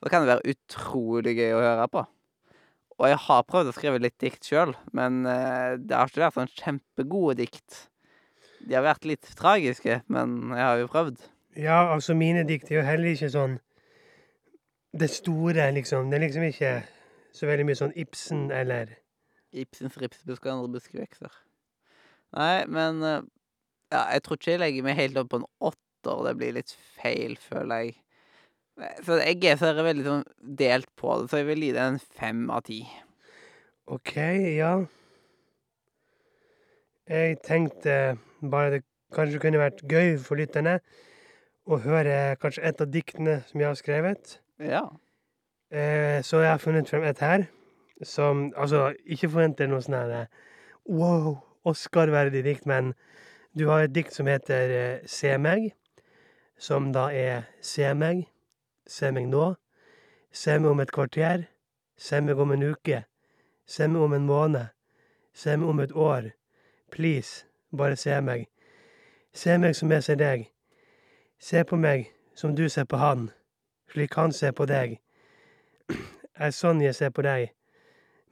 så kan det være utrolig gøy å høre på. Og jeg har prøvd å skrive litt dikt sjøl, men eh, det har ikke vært sånn kjempegode dikt. De har vært litt tragiske, men jeg har jo prøvd. Ja, altså, mine dikt er jo heller ikke sånn det store, liksom. Det er liksom ikke så veldig mye sånn Ibsen eller Ibsens ripsbusk og andre buskevekster. Nei, men eh, Ja, jeg tror ikke jeg legger meg helt opp på en åtter. Det blir litt feil, føler jeg. Så jeg er veldig sånn delt på det, så jeg vil gi det en fem av ti. OK, ja. Jeg tenkte bare det kanskje kunne vært gøy for lytterne å høre kanskje et av diktene som jeg har skrevet. Ja. Eh, så jeg har funnet frem et her som Altså, ikke forventer noe sånn her eh, wow, Oscar-verdig dikt, men du har et dikt som heter eh, Se meg, som da er Se meg, se meg nå, se meg om et kvarter, se meg om en uke, se meg om en måned, se meg om et år, please, bare se meg. Se meg som jeg ser deg. Se på meg som du ser på han, slik han ser på deg *clears throat* er sånn jeg ser på deg,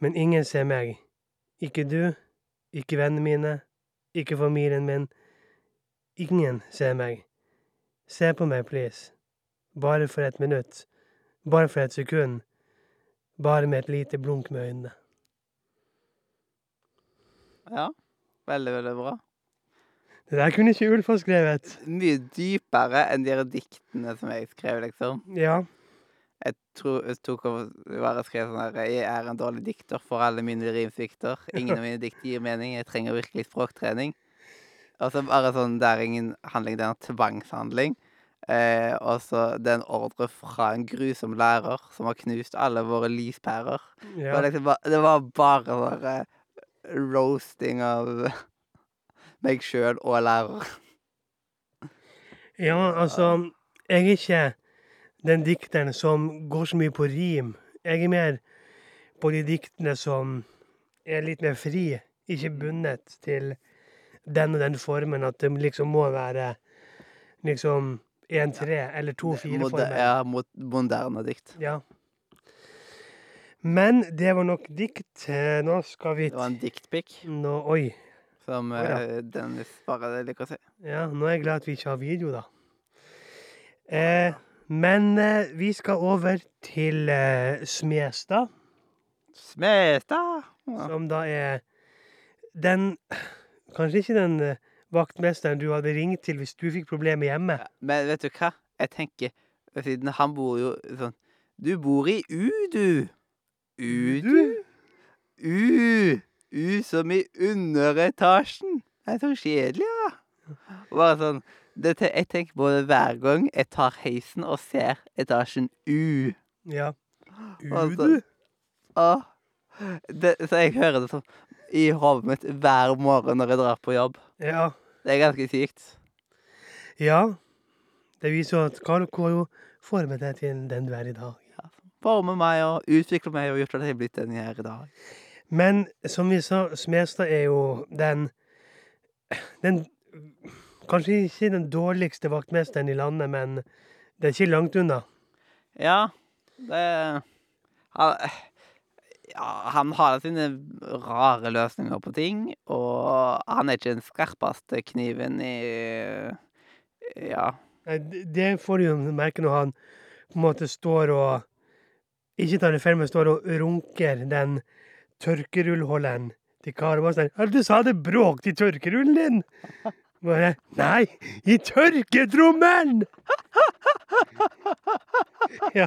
men ingen ser meg. Ikke du, ikke vennene mine, ikke familien min. Ingen ser meg. Se på meg, please. Bare for et minutt. Bare for et sekund. Bare med et lite blunk med øynene. Ja. Veldig, veldig bra. Det der kunne ikke Ulf ha skrevet. Mye dypere enn de diktene som jeg skrev, liksom. Ja. Jeg tror jeg tok over bare skrev sånn her Jeg er en dårlig dikter for alle mine rimsvikter. Ingen av mine dikt gir mening. Jeg trenger virkelig språktrening. Og så bare sånn Det er ingen handling, det er en tvangshandling. Eh, og så det er en ordre fra en grusom lærer som har knust alle våre lyspærer. Det, ja. var liksom det var bare bare eh, roasting av *laughs* meg sjøl og lærer. Ja, altså Jeg er ikke den dikteren som går så mye på rim. Jeg er mer på de diktene som er litt mer fri, ikke bundet til den og den formen, at det liksom må være liksom én-tre eller Moder, to-fire-former. ja, mot moderne dikt. Ja. Men det var nok dikt. Eh, Nå skal vi Det var en diktpikk Nå, Oi. som oh, da. eh, Dennis bare liker å si. Ja, nå er jeg glad at vi ikke har video, da. Eh, men eh, vi skal over til eh, Smestad, Smestad! Ja. som da er den Kanskje ikke den eh, vaktmesteren du hadde ringt til hvis du fikk problemer hjemme. Men vet du hva? Jeg tenker Siden han bor jo sånn Du bor i U, du. U, du? U. U som i underetasjen. Det er så kjedelig, ja. Bare sånn dette, Jeg tenker på det hver gang jeg tar heisen og ser etasjen U. Ja. Altså, du. Åh. Det, så jeg hører det sånn i hodet mitt hver morgen når jeg drar på jobb. Ja. Det er ganske sykt. Ja. Det viser jo at Carl har jo formet deg til den du er i dag. Forme meg og utvikler meg og gjort at jeg er blitt den jeg er i dag. Men som vi sa, Smestad er jo den Den Kanskje ikke den dårligste vaktmesteren i landet, men det er ikke langt unna. Ja, det han, ja, han har sine rare løsninger på ting, og han er ikke den skarpeste kniven i Ja. Det får du merke når han på en måte står og Ikke tar det feil, men står og runker den tørkerullholderen til Kari. Bare sånn du sa det bråk i tørkerullen din?' Bare 'Nei, i tørketrommelen!' Ja.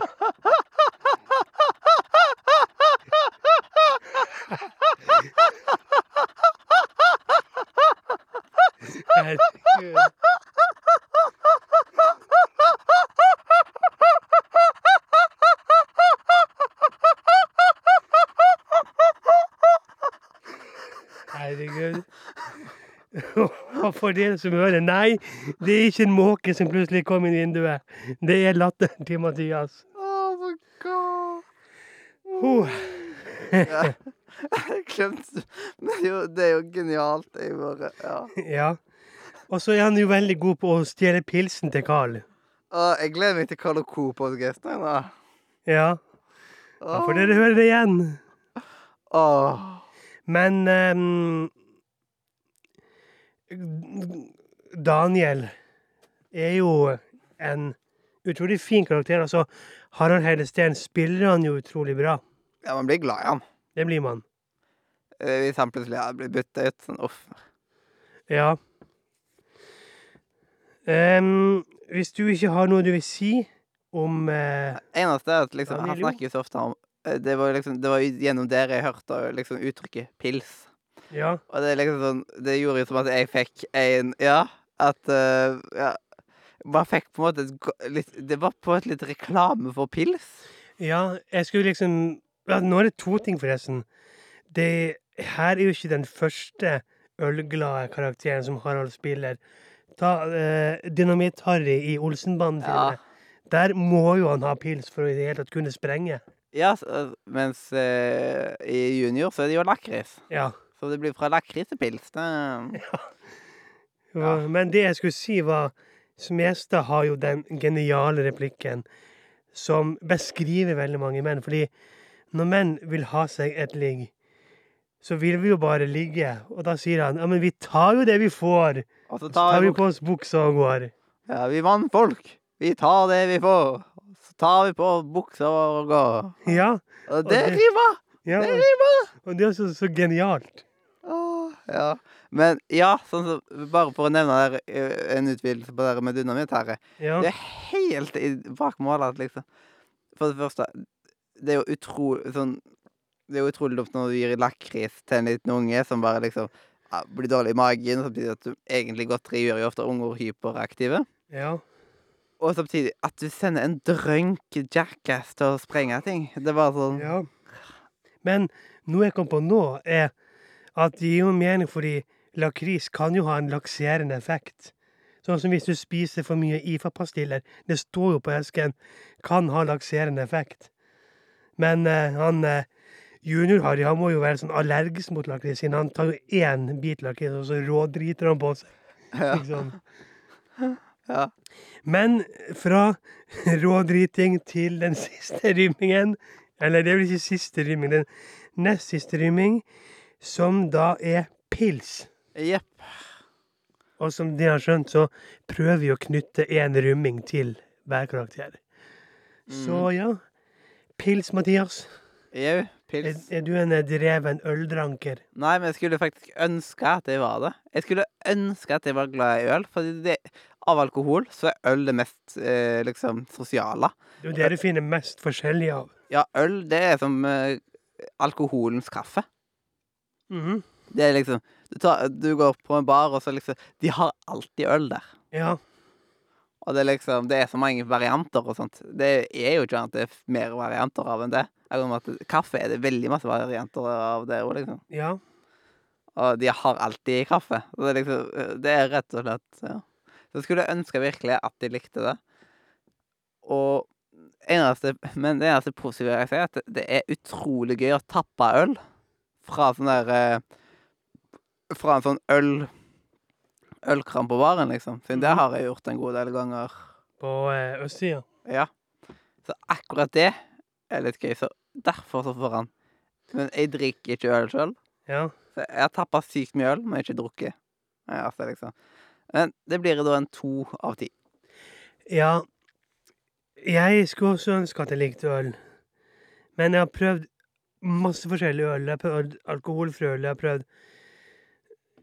Herregud. Herregud. Og for dere som hører, nei, det er ikke en måke som plutselig kom inn i vinduet. Det er latteren til Mathias. Oh my god. Huh. *laughs* Men det jo, det er jo genialt. Jeg bare Ja. Ja. Og så er han jo veldig god på å stjele pilsen til Carl. Å, jeg gleder meg til Carl Co-podkasten. Ja. Ja, da får dere høre det igjen. Åh. Men um, Daniel er jo en utrolig fin karakter. Altså, Harald Heide Steen spiller han jo utrolig bra. Ja, man blir glad i han. Det blir man. Eh, Hvis han plutselig hadde blitt bytta ut. Sånn, uff. Ja. Um, hvis du ikke har noe du vil si om uh, Eneste er at liksom, han snakker jo så ofte om eh, Det var liksom, det var gjennom dere jeg hørte liksom, uttrykket 'pils'. Ja. Og det liksom sånn Det gjorde jo som at jeg fikk en Ja, at uh, Ja. Bare fikk på en måte et litt Det var på et litt reklame for pils. Ja, jeg skulle liksom ja, Nå er det to ting, forresten. Det her er jo ikke den første ølglade karakteren som Harald spiller. Ta eh, Dynamitt-Harry i Olsenbanden-filmene. Der må jo han ha pils for å i det hele tatt kunne sprenge. Ja, s- eh, mens eh, i junior så er det jo lakris. Ja. Så det blir fra lakris til pils. Det, *laughs* Ja. Men det jeg skulle si, var Smestad har jo den geniale replikken som beskriver veldig mange menn. Fordi når menn vil ha seg et ligg, så vil vi jo bare ligge. Og da sier han ja, men vi tar jo det vi får. og så tar vi på oss buksa og går. Ja, vi mannfolk. Vi tar det vi får. Så tar vi på buksa og går. Ja. Og det det- rimer! ja. Det rimer! Og det er så, så genialt. Åh, ja. Men ja, sånn så, Bare for å nevne der, eh, en utvidelse på det med dynamitt her. Ja. Det er helt bak målet, liksom. For det første, det er jo utrolig sånn Det er jo utrolig dumt når du gir lakris til en liten unge som bare liksom ja, blir dårlig i magen, samtidig at du egentlig godteri gjør jo ofte unger hyperaktive. ja. Og samtidig at du sender en drønk jackass til å sprenge ting. Det er bare sånn Ja. Men noe jeg kom på nå, er at det gir jo mening fordi lakris kan jo ha en lakserende effekt. Sånn som hvis du spiser for mye IFA-pastiller. Det står jo på esken. Kan ha lakserende effekt. Men eh, han eh, junior-Harry han må jo være sånn allergisk mot lakris, siden han tar jo én bit lakris, og så rådriter han på seg. Ja. Liksom. *laughs* ja. Men fra *laughs* rådriting til den siste rymingen, eller det er vel ikke siste ryming, den nest siste ryming, som da er pils. Jepp. Og som de har skjønt, så prøver vi å knytte én rymming til hver karakter. Så ja, pils, Mathias. Jau, pils. er du en eh, dreven øldranker? Nei, men jeg skulle faktisk ønske at jeg var det. Jeg skulle ønske at jeg var glad i øl, for av alkohol så er øl det mest eh, liksom sosiale. Det er jo det du finner mest forskjellig av. Ja, øl, det er som eh, alkoholens kaffe. Mhm. Det er liksom du, tar, du går på en bar, og så liksom De har alltid øl der. Ja. Og det er liksom Det er så mange varianter og sånt. Det er jo ikke annet det er mer varianter av enn det. At Kaffe er det veldig masse varianter av det òg, liksom. Ja. Og de har alltid kaffe. Så det er liksom Det er rett og slett ja. Så skulle jeg ønske virkelig at de likte det. Og eneste, men det eneste positive jeg sier, er at det- det er utrolig gøy å tappe øl fra sånn der eh, Fra en sånn øl Ølkram på baren, liksom. Siden det Mhm. har jeg gjort en god del ganger. På eh, østsida. Ja. Så akkurat det er litt gøy. Så derfor så får han. Men jeg drikker ikke øl sjøl. Ja. Så jeg har tappa sykt mye øl, men ikke drukket. Ja, så liksom. Men det blir da en to av ti. ja. Jeg skulle også ønske at jeg likte øl. Men jeg har prøvd masse forskjellig øl. Jeg har prøvd alkoholfri øl. Jeg har prøvd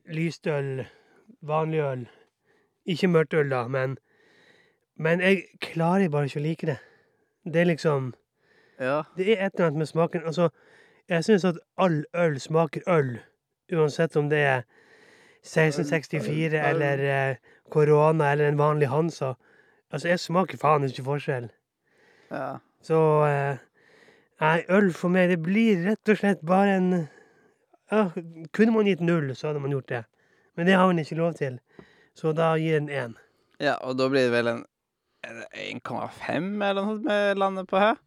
lyst øl, vanlig øl. Ikke mørkt øl, da, men Men jeg klarer bare ikke å like det. Det er liksom Ja. Det er et eller annet med smaken. Altså, jeg syns at all øl smaker øl. Uansett om det er 1664 Øl, øl. eller eh, korona eller en vanlig Hansa. Altså, jeg smaker faen ikke forskjell. ja. Så eh, Nei, øl for meg, det blir rett og slett bare en ja, Kunne man gitt null, så hadde man gjort det. Men det har hun ikke lov til. Så da gir den én. Ja, og da blir det vel en er 1,5 eller noe sånt vi lander på her?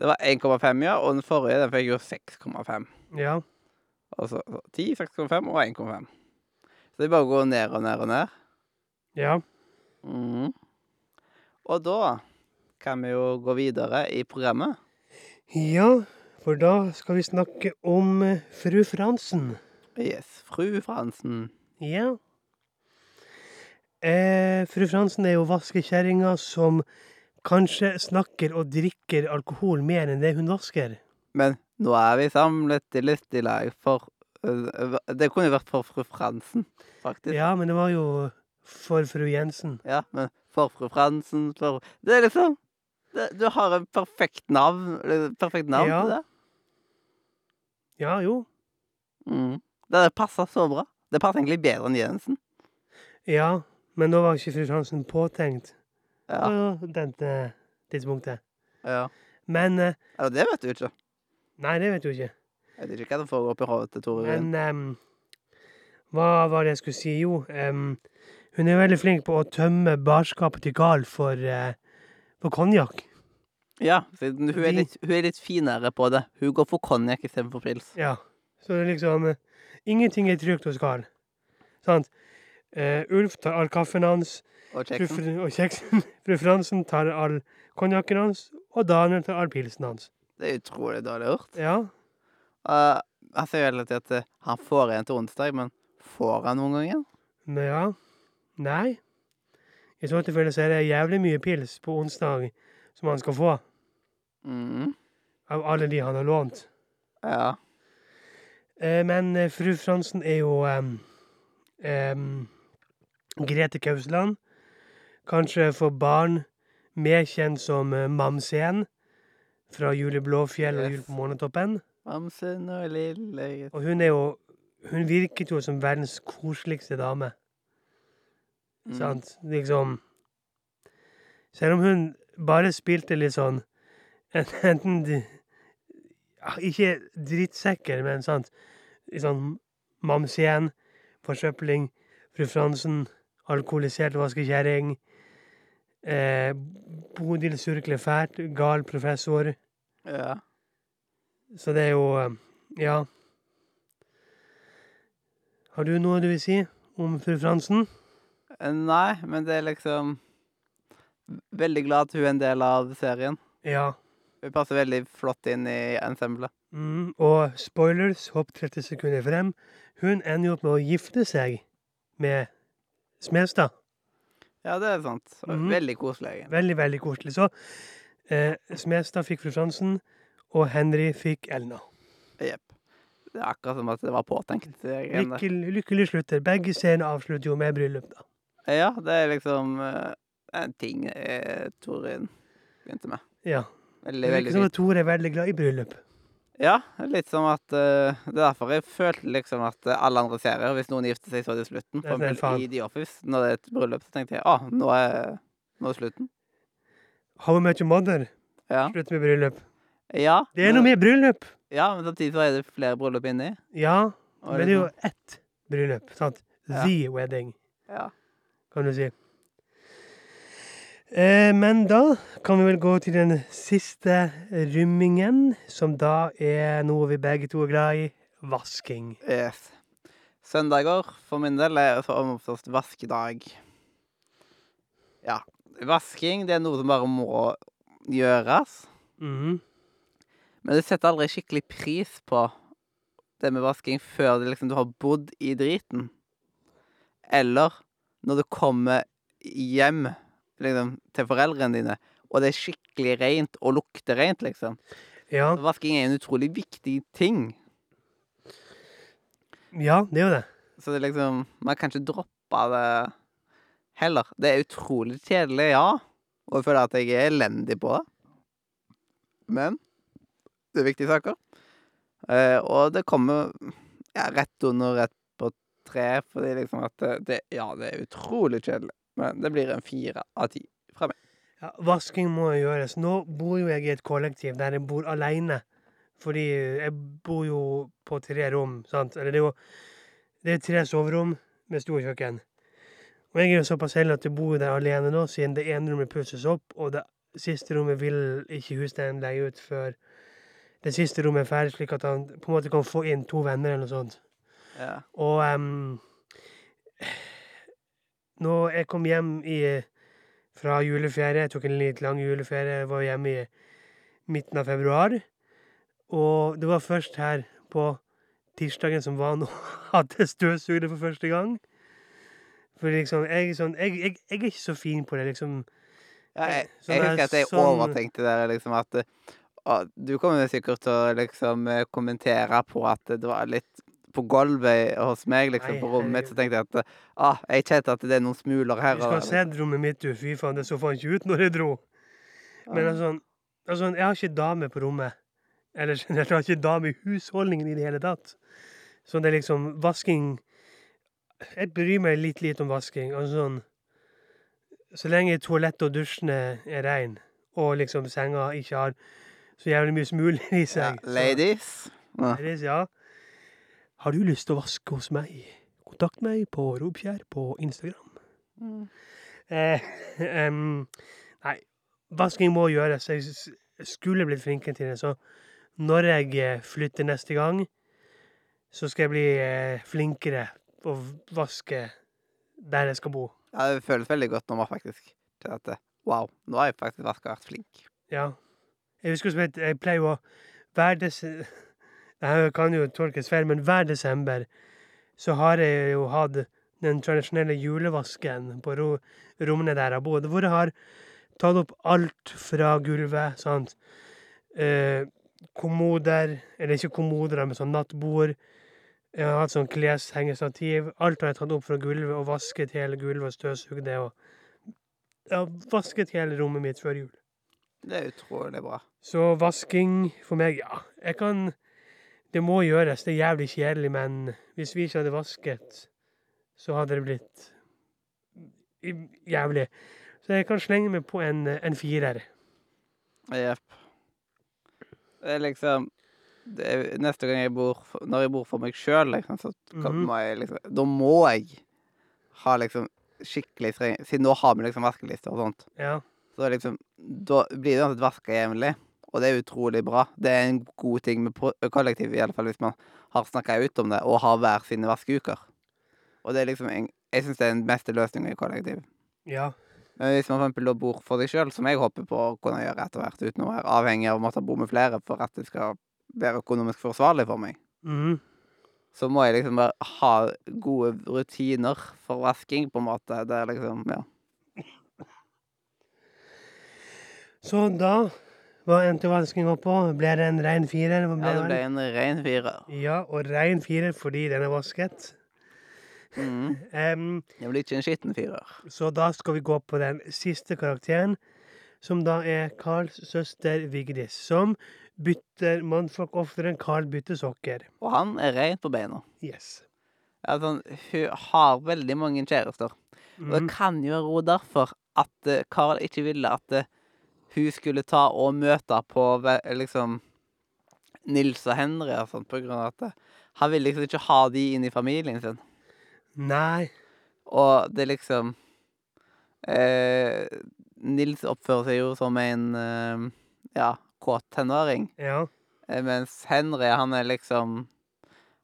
Det var 1,5, ja, og den forrige den fikk jo 6,5. Ja. Altså så 10, 6,5 og 1,5. Så det bare går ned og ned og ned. Ja. Mm. Og da kan vi jo gå videre i programmet. Ja, for da skal vi snakke om eh, fru Fransen. Yes, fru Fransen. Ja. Eh, fru Fransen er jo vaskekjerringa som kanskje snakker og drikker alkohol mer enn det hun vasker. Men nå er vi samlet i lystig lag for øh, Det kunne jo vært for fru Fransen, faktisk. Ja, men det var jo for fru Jensen. Ja, men for fru Fransen for Det er liksom det, Du har en perfekt navn perfekt navn Ja. til det. Ja, jo. Mm. Det passer så bra. Det passer egentlig bedre enn Jensen. Ja, men nå var ikke fru Fransen påtenkt Ja. på dette tidspunktet. ja. Men Ja, Eller det vet du ikke. Nei, det vet du ikke. Jeg vet ikke hva som foregår oppi hodet til Tore Ryen. Men um, hva var det jeg skulle si? Jo, um, hun er veldig flink på å tømme barskapet til Gal for, uh, for konjakk. Ja, hun er, litt, hun er litt finere på det. Hun går for konjakk istedenfor pils. Ja. Så det er liksom eh, Ingenting er trygt hos Karl. Sant? Uh, Ulf tar all kaffen hans, Og kjeksen. Og kjeksen. *laughs* Fru Fransen tar all konjakken hans, og Daniel tar all pilsen hans. Det er utrolig dårlig gjort. Ja. Uh, jeg tiden at eh, han får en til onsdag, men får han noen gang igjen? Ja. Nei. I så tilfelle så er det jævlig mye pils på onsdag som han skal få, Mm. av alle de han har lånt. Ja. Eh, men eh, fru Fransen er jo Grete Kausland. Kanskje for barn mer kjent som uh, Mamsen fra Jul i Blåfjell og Jule Jul på Månetoppen. Mamsen og lille Og hun er jo Hun virket jo som verdens koseligste dame. Mm. Sant? Liksom Selv om hun bare spilte litt sånn *laughs* Enten Ikke drittsekker, men sant Litt sånn igjen. forsøpling, fru Fransen, alkoholisert vaskekjerring, eh, Bodil surkler fælt, gal professor. Ja. Så det er jo eh, Ja. Har du noe du vil si om fru Fransen? Eh, Nei, men det er liksom Veldig glad at hun er en del av serien. Ja. Passer veldig flott inn i ensemblet. Mm, og spoilers, hopp 30 sekunder frem. Hun ender jo opp med å gifte seg med Smestad. Ja, det er sant. Mhm. Veldig koselig. egentlig. Veldig, veldig koselig. Så eh, Smestad fikk fru Fransen, og Henry fikk Elna. Jepp. Det er akkurat som at det var påtenkt. Lykkelig, lykkelig slutter. Begge scener avslutter jo med bryllup, da. Ja, det er liksom eh, en ting eh, Torin begynte med. Ja. Veldig, Det er virker som at Tor er veldig glad i bryllup. Ja, litt som at uh, Det er derfor jeg følte liksom at eh, alle andre serier, hvis noen gifter seg så til slutten Det slutten For eksempel i The Office, når det er et bryllup, så tenkte jeg ah, nå er, nå er slutten. How much Mother. Ja. Slutt med bryllup. ja Det er noe med bryllup! Ja, men samtidig så er det flere bryllup inni. Ja, men det er jo liksom- ett bryllup. Sant? Ja. The wedding, ja. kan du si. Eh, men da kan vi vel gå til den siste rymmingen, som da er noe vi begge to er glad i vasking. Yes. Søndager for min del er så oftest vaskedag. Ja. Vasking det er noe som bare må gjøres. Mhm. Men du setter aldri skikkelig pris på det med vasking før det liksom, du har bodd i driten. Eller når du kommer hjem liksom, til foreldrene dine, og det er skikkelig rent og lukter rent, liksom. Ja, vasking er en utrolig viktig ting. ja, det er jo det. Så det er liksom Man kan ikke droppe det heller. Det er utrolig kjedelig, ja. Og jeg føler at jeg er elendig på det. Men det er viktige saker. Eh, og det kommer ja, rett under rett på tre, fordi liksom at det, det Ja, det er utrolig kjedelig. Men det blir en fire av ti fra meg. Ja, vasking må gjøres. Nå bor jo jeg i et kollektiv der jeg bor aleine. Fordi jeg bor jo på tre rom, sant. Eller det er jo det er tre soverom med stort kjøkken. Og jeg er jo såpass heldig at jeg bor der alene nå, siden det ene rommet pusses opp, og det siste rommet vil ikke husstanden leie ut før det siste rommet er ferdig, slik at han på en måte kan få inn to venner eller noe sånt. Ja. Og um, når jeg kom hjem i, fra juleferie, jeg tok en litt lang juleferie, jeg var hjemme i midten av februar, og det var først her på tirsdagen som var nå, *laughs* at jeg støvsugde for første gang. For liksom, jeg, sånn, jeg, jeg, jeg er ikke så fin på det, liksom. Ja, jeg, jeg er husker at jeg sånn- overtenkte det liksom at ah, Du kommer sikkert til å liksom kommentere på at det var litt på gulvet hos meg, liksom, på rommet mitt, så tenkte jeg at ah, jeg kjente at det er noen smuler her. Du skal ha sett rommet mitt, du. Fy faen, det så faen ikke ut når jeg dro. Men altså, altså, jeg har ikke dame på rommet. Eller generelt, *laughs* jeg har ikke dame i husholdningen i det hele tatt. Så det er liksom vasking Jeg bryr meg litt lite om vasking. Altså sånn Så lenge toalettet og dusjene er rein, og liksom senga ikke har så jævlig mye smuler i ja, seg så- ladies. Ja. Ladies, ja. Har du lyst til å vaske hos meg? Kontakt meg på Robkjær på Instagram. Mm. Eh, um, nei, vasking må gjøres. Jeg skulle blitt flinkere til det. Så når jeg eh, flytter neste gang, så skal jeg bli eh, flinkere på å vaske der jeg skal bo. Ja, det føles veldig godt når man faktisk til at eh, Wow, nå har jeg faktisk vært flink. Ja. Jeg husker som jeg pleier å hver des... Det her kan jo tolkes feil, men hver desember så har jeg jo hatt den tradisjonelle julevasken på ro, rommene der jeg bor, hvor jeg har tatt opp alt fra gulvet, sant. Eh, kommoder, eller ikke kommoder, men sånn nattbord. Jeg har hatt sånn kleshengestativ. Alt har jeg tatt opp fra gulvet og vasket hele gulvet og støvsugd det. og Jeg har vasket hele rommet mitt før jul. Det er utrolig bra. Så vasking for meg, ja. Jeg kan Det må gjøres. Det er jævlig kjedelig, men hvis vi ikke hadde vasket, så hadde det blitt jævlig. Så jeg kan slenge meg på en, en firer. Jepp. Det er liksom det er, Neste gang jeg bor Når jeg bor for meg sjøl, liksom, så mm -hmm. må jeg liksom Da må jeg ha liksom skikkelig streng Siden nå har vi liksom vaskelister og sånt. Ja. Så liksom Da blir det uansett vaska jevnlig. Og det er utrolig bra. Det er en god ting med kollektiv, i alle fall hvis man har snakka ut om det og har hver sine vaskeuker. Og det er liksom en, Jeg syns det er den beste løsningen i kollektiv. Ja. Men hvis man for eksempel bor for seg sjøl, som jeg håper på å kunne gjøre etter hvert, uten å være avhengig av å måtte bo med flere for at det skal være økonomisk forsvarlig for meg, Mhm. så må jeg liksom bare ha gode rutiner for vasking, på en måte. Det er liksom Ja. Så da var endte vaskinga på. Ble det en rein firer? Hva ja det ble en rein firer. Ja, og rein firer fordi den er vasket. Mm. *laughs* um, Det blir ikke en skitten firer. Så da skal vi gå på den siste karakteren, som da er Karls søster Vigdis. Som bytter mannfolk oftere enn Karl bytter sokker. Og han er rein på beina. Yes. Sånn, hun har veldig mange kjærester. Og det Mhm. kan jo være derfor at Karl ikke ville at eh, hun skulle ta og møte på liksom Nils og Henry og sånt, på grunn av at han ville liksom ikke ha de inn i familien sin. Nei. Og det liksom eh, Nils oppfører seg jo som en eh, ja, kåt tenåring. Ja. Eh, Mens Henry, han er liksom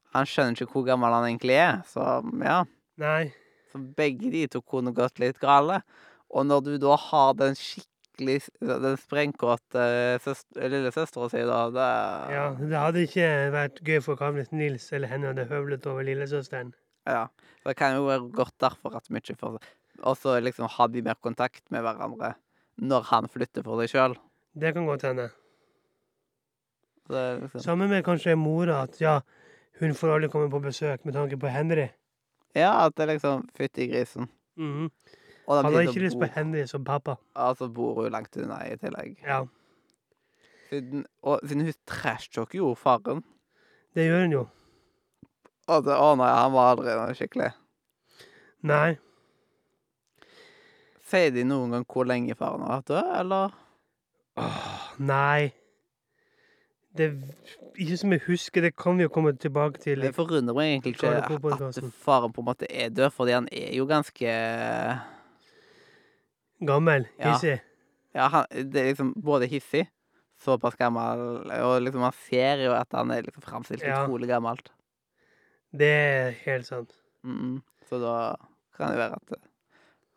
Han skjønner ikke hvor gammel han egentlig er. Så ja. Nei. Så begge de to kunne gått litt gale. Og når du da har den skikkelig Den sprengkåte søst- lillesøstera si, da det, Ja, det hadde ikke vært gøy for hvis Nils eller henne hadde høvlet over lillesøsteren. ja. Det kan jo være godt derfor at ikke får Og så liksom ha de mer kontakt med hverandre når han flytter for seg sjøl. Det kan godt hende. Liksom Sammen med kanskje mora, at ja, hun får aldri komme på besøk med tanke på Henry. Ja, at det er liksom Fytti grisen. Mhm. Og Han har ikke lyst på Henry som pappa. Altså bor hun langt unna i tillegg. Ja, Siden, og siden hun trashtalker jo faren. det gjør hun jo. Og det, å nei, han var aldri noe skikkelig. Nei. Sier de noen gang hvor lenge faren har vært død, eller? Åh, nei. Det Ikke som jeg husker, det kan vi jo komme tilbake til. Det forundrer meg egentlig ikke at faren på en måte er død, fordi han er jo ganske Gammel, Ja. hissig. Ja, han, det er liksom både hissig, såpass gammel, og liksom man ser jo at han er liksom framstilt Ja. utrolig gammelt. Det er helt sant. Mm, så da kan det være at eh,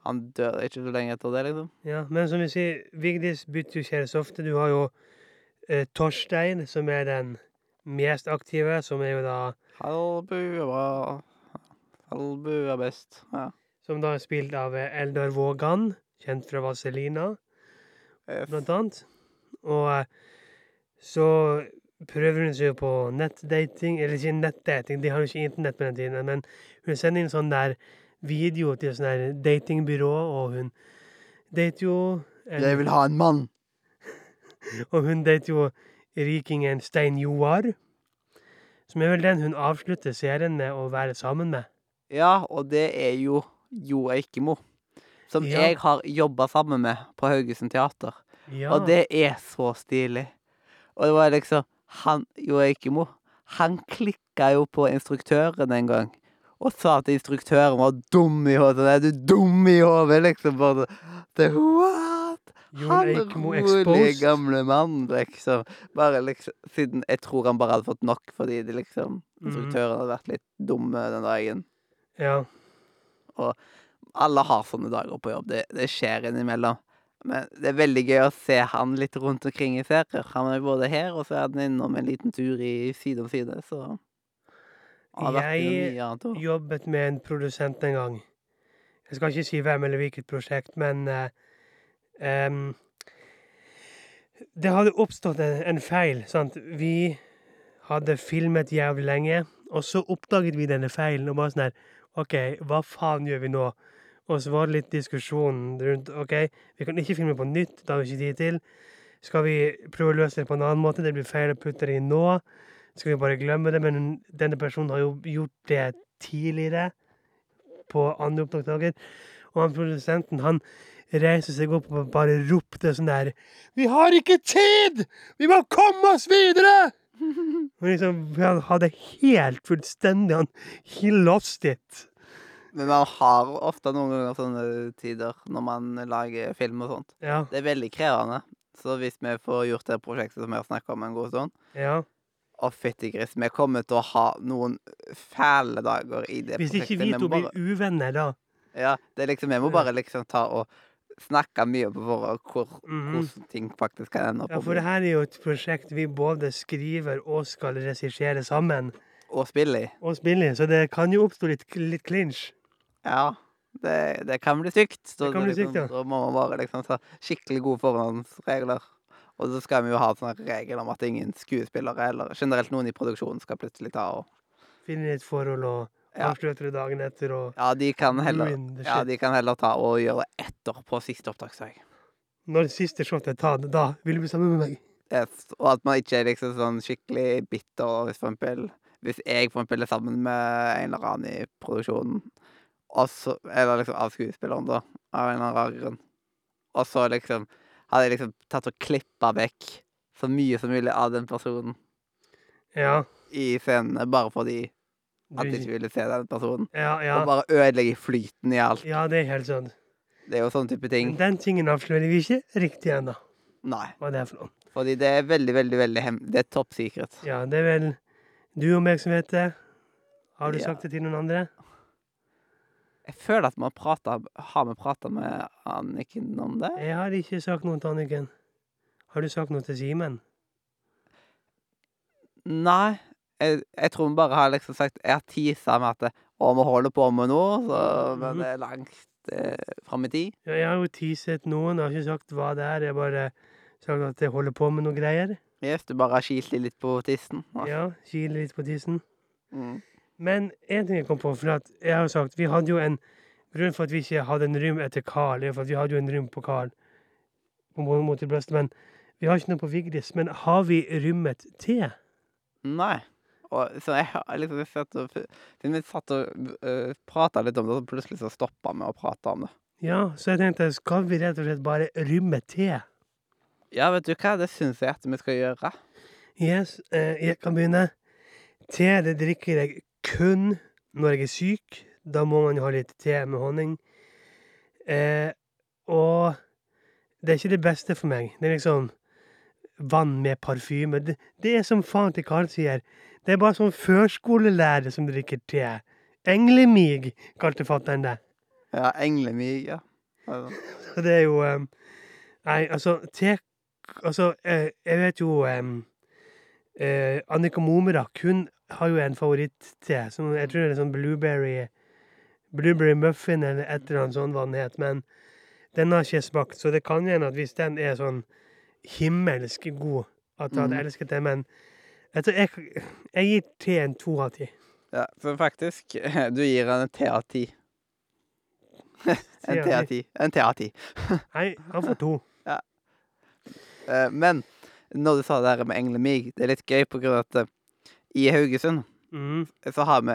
han dør ikke så lenge etter det, liksom. Ja, men som vi sier, Vigdis bytter jo kjæreste ofte. Du har jo eh, Torstein, som er den mest aktive, som er jo da Halvbu er bra. Halvbu er best. Ja. Som da er spilt av eh, Eldar Vågan, kjent fra Vazelina, blant annet. Og eh, så prøver hun seg jo på nettdating, eller ikke nettdating, de har jo ikke internett på den tiden, men hun sender inn sånn der video til sånn der datingbyrå, og hun dater jo Jeg vil ha en mann! *laughs* Og hun dater jo rikingen Stein Joar, som er vel den hun avslutter serien med å være sammen med. Ja, og det er jo Jo Eikemo. Som Ja. jeg har jobba sammen med på Haugesund Teater. Ja, Og det er så stilig. Og det var liksom Han Jo Eikemo, han klikka jo på instruktøren en gang. Og sa at instruktøren var dum i hodet. Er du dum i hodet, liksom? Bare det, What? Han rolige, gamle mann, liksom. Bare liksom Siden jeg tror han bare hadde fått nok fordi det liksom Mhm. Instruktøren hadde vært litt dum eh, den dagen. Ja. Alle har sånne dager på jobb. Det, det skjer innimellom. Men det er veldig gøy å se han litt rundt omkring i serier. Han er både her, og så er han innom en liten tur i Side om side, så Jeg jobbet med en produsent en gang. Jeg skal ikke si hvem eller hvilket prosjekt, men uh, um, Det hadde oppstått en, en feil, sant. Vi hadde filmet jævlig lenge, og så oppdaget vi denne feilen, og bare sånn her OK, hva faen gjør vi nå? Og så var det litt diskusjon rundt OK, vi kan ikke filme på nytt, det har vi ikke tid til. Skal vi prøve å løse det på en annen måte? Det blir feil å putte det inn nå. Skal vi bare glemme det? Men denne personen har jo gjort det tidligere, på andre opptaksdager. Og han produsenten, han reiste seg opp og bare ropte sånn der Vi har ikke tid! Vi må komme oss videre! *laughs* Og liksom, han hadde helt fullstendig Han he lost it. Men man har ofte noen ganger sånne tider når man lager film og sånt. Ja. Det er veldig krevende. Så hvis vi får gjort det prosjektet som vi har snakka om en god stund ja. Å, fytti gris, vi kommer til å ha noen fæle dager i det Hvis ikke prosjektet. vi må to blir bare- uvenner, da Ja, det er liksom Vi må bare liksom ta og snakke mye på forhånd hvor, -hmm. hvordan ting faktisk kan ende opp Ja, for det her er jo et prosjekt vi både skriver og skal regissere sammen. Og spille i. Og spille i, så det kan jo oppstå litt, litt clinch. Ja. Det, det kan bli sykt. Så Det kan bli liksom, ja. Da må man bare liksom ta skikkelig gode forhåndsregler. Og så skal vi jo ha sånne regel om at ingen skuespillere eller generelt noen i produksjonen skal plutselig ta og Finne et forhold og avslutte det dagen etter og Ja, de kan heller, ja, de kan heller ta og gjøre det etter på siste opptaksdag. Når det siste shotet er tatt, da vil du bli sammen med meg. Yes. Og at man ikke er liksom sånn skikkelig bitter hvis for eksempel Hvis jeg for eksempel er sammen med en eller annen i produksjonen, så Eller liksom av skuespilleren, da, av en eller annen grunn. Og så liksom hadde jeg liksom tatt og klippa vekk så mye som mulig av den personen Ja. i scenene, bare fordi at jeg ikke ville se den personen. ja, ja. Og bare ødelegge flyten i alt. ja, det er helt sant. Det er jo sånne type ting. Men den tingen avslører vi ikke riktig ennå, Nei. hva det er for noe. Fordi det er veldig, veldig veldig hem... Det er top secret. Ja, det er vel du og meg som vet det. Har du sagt det til noen andre? Jeg føler at har prata Har vi prata med Anniken om det? Jeg har ikke sagt noe til Anniken. Har du sagt noe til Simen? Nei. Jeg, jeg tror vi bare har liksom sagt Jeg har tisa med at det, Å, vi holder på med noe, så, men Mhm. det er langt eh, fram i tid. Ja, jeg har jo tiset noen, jeg har ikke sagt hva det er. Jeg har bare sagt at jeg holder på med noe greier. Yes, du bare har kilt litt på tissen. Ja, kiler litt på tissen. Mm. Men en ting jeg kom på, for jeg har jo sagt Vi hadde jo en grunn for at vi ikke hadde en rym etter Carl, er for at vi hadde jo en rym på Carl på mot til brøstet, men vi har ikke noe på Vigdis. Men har vi rymmet te? Nei. Og, så jeg har liksom sett og, vi satt og uh, prata litt om det, så plutselig så stoppa vi å prate om det. Ja, så jeg tenkte, skal vi rett og slett bare rymme te? Ja, vet du hva, det syns jeg at vi skal gjøre. Yes, eh, jeg kan begynne. Te det drikker jeg kun når jeg er syk. Da må man jo ha litt te med honning. Eh, og det er ikke det beste for meg. Det er liksom vann med parfyme. Det, det er som faren til Karl sier. Det er bare sånn førskolelærer som drikker te. Englemig, kalte fatter'n det. Ja, englemig, ja. Så *laughs* Og det er jo um, Nei, altså, te Altså, eh, jeg vet jo um, uh, Annika Momerak, hun har jo en favoritt-te. som Jeg tror det er sånn blueberry Blueberry muffin eller et eller annet sånt hva den het. Men den har ikke jeg smakt, så det kan hende at hvis den er sånn himmelsk god, at jeg hadde Mhm. elsket det. Men jeg, tror jeg, jeg gir te en to av ti. ja, for faktisk, *laughs* du gir han en te av ti. *laughs* En Te av ti. En te av ti. *laughs* Nei, han får to. Ja. Men når du sa det der med englemig, det er litt gøy på grunn av at eh, i Haugesund Mm, så har vi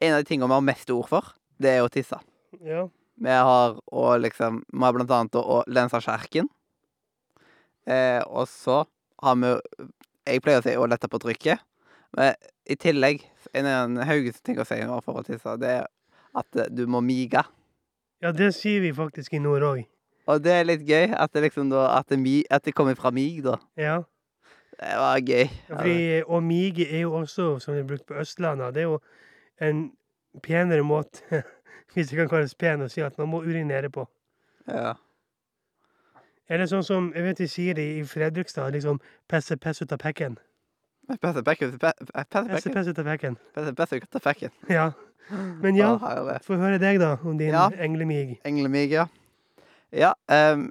En av de tingene vi har mest ord for, det er å tisse. ja. Vi har å liksom Vi har blant annet å, å lense kjerken. Eh, og så har vi Jeg pleier å si å lette på trykket. Men i tillegg, en annen Haugesund-ting å si for å tisse, det er at du må mige. ja, det sier vi faktisk i nord òg. Og det er litt gøy at det liksom da At det, mi, at det kommer fra mig, da. Ja. Det var gøy. Fordi, og mige er jo også, som det er brukt på Østlandet, det er jo en penere måte, *laughs* hvis det kan kalles pen, å si at man må urinere på. Ja. Er det sånn som, jeg vet de sier det i Fredrikstad, liksom pesse pess ut av pekken. Pesse Pesse Pesse pess ut av pekken. Pesse pesse ut av pekken. *laughs* Ja. Men ja, få høre deg da, om din Ja. englemig. Englemig, ja. Ja, um,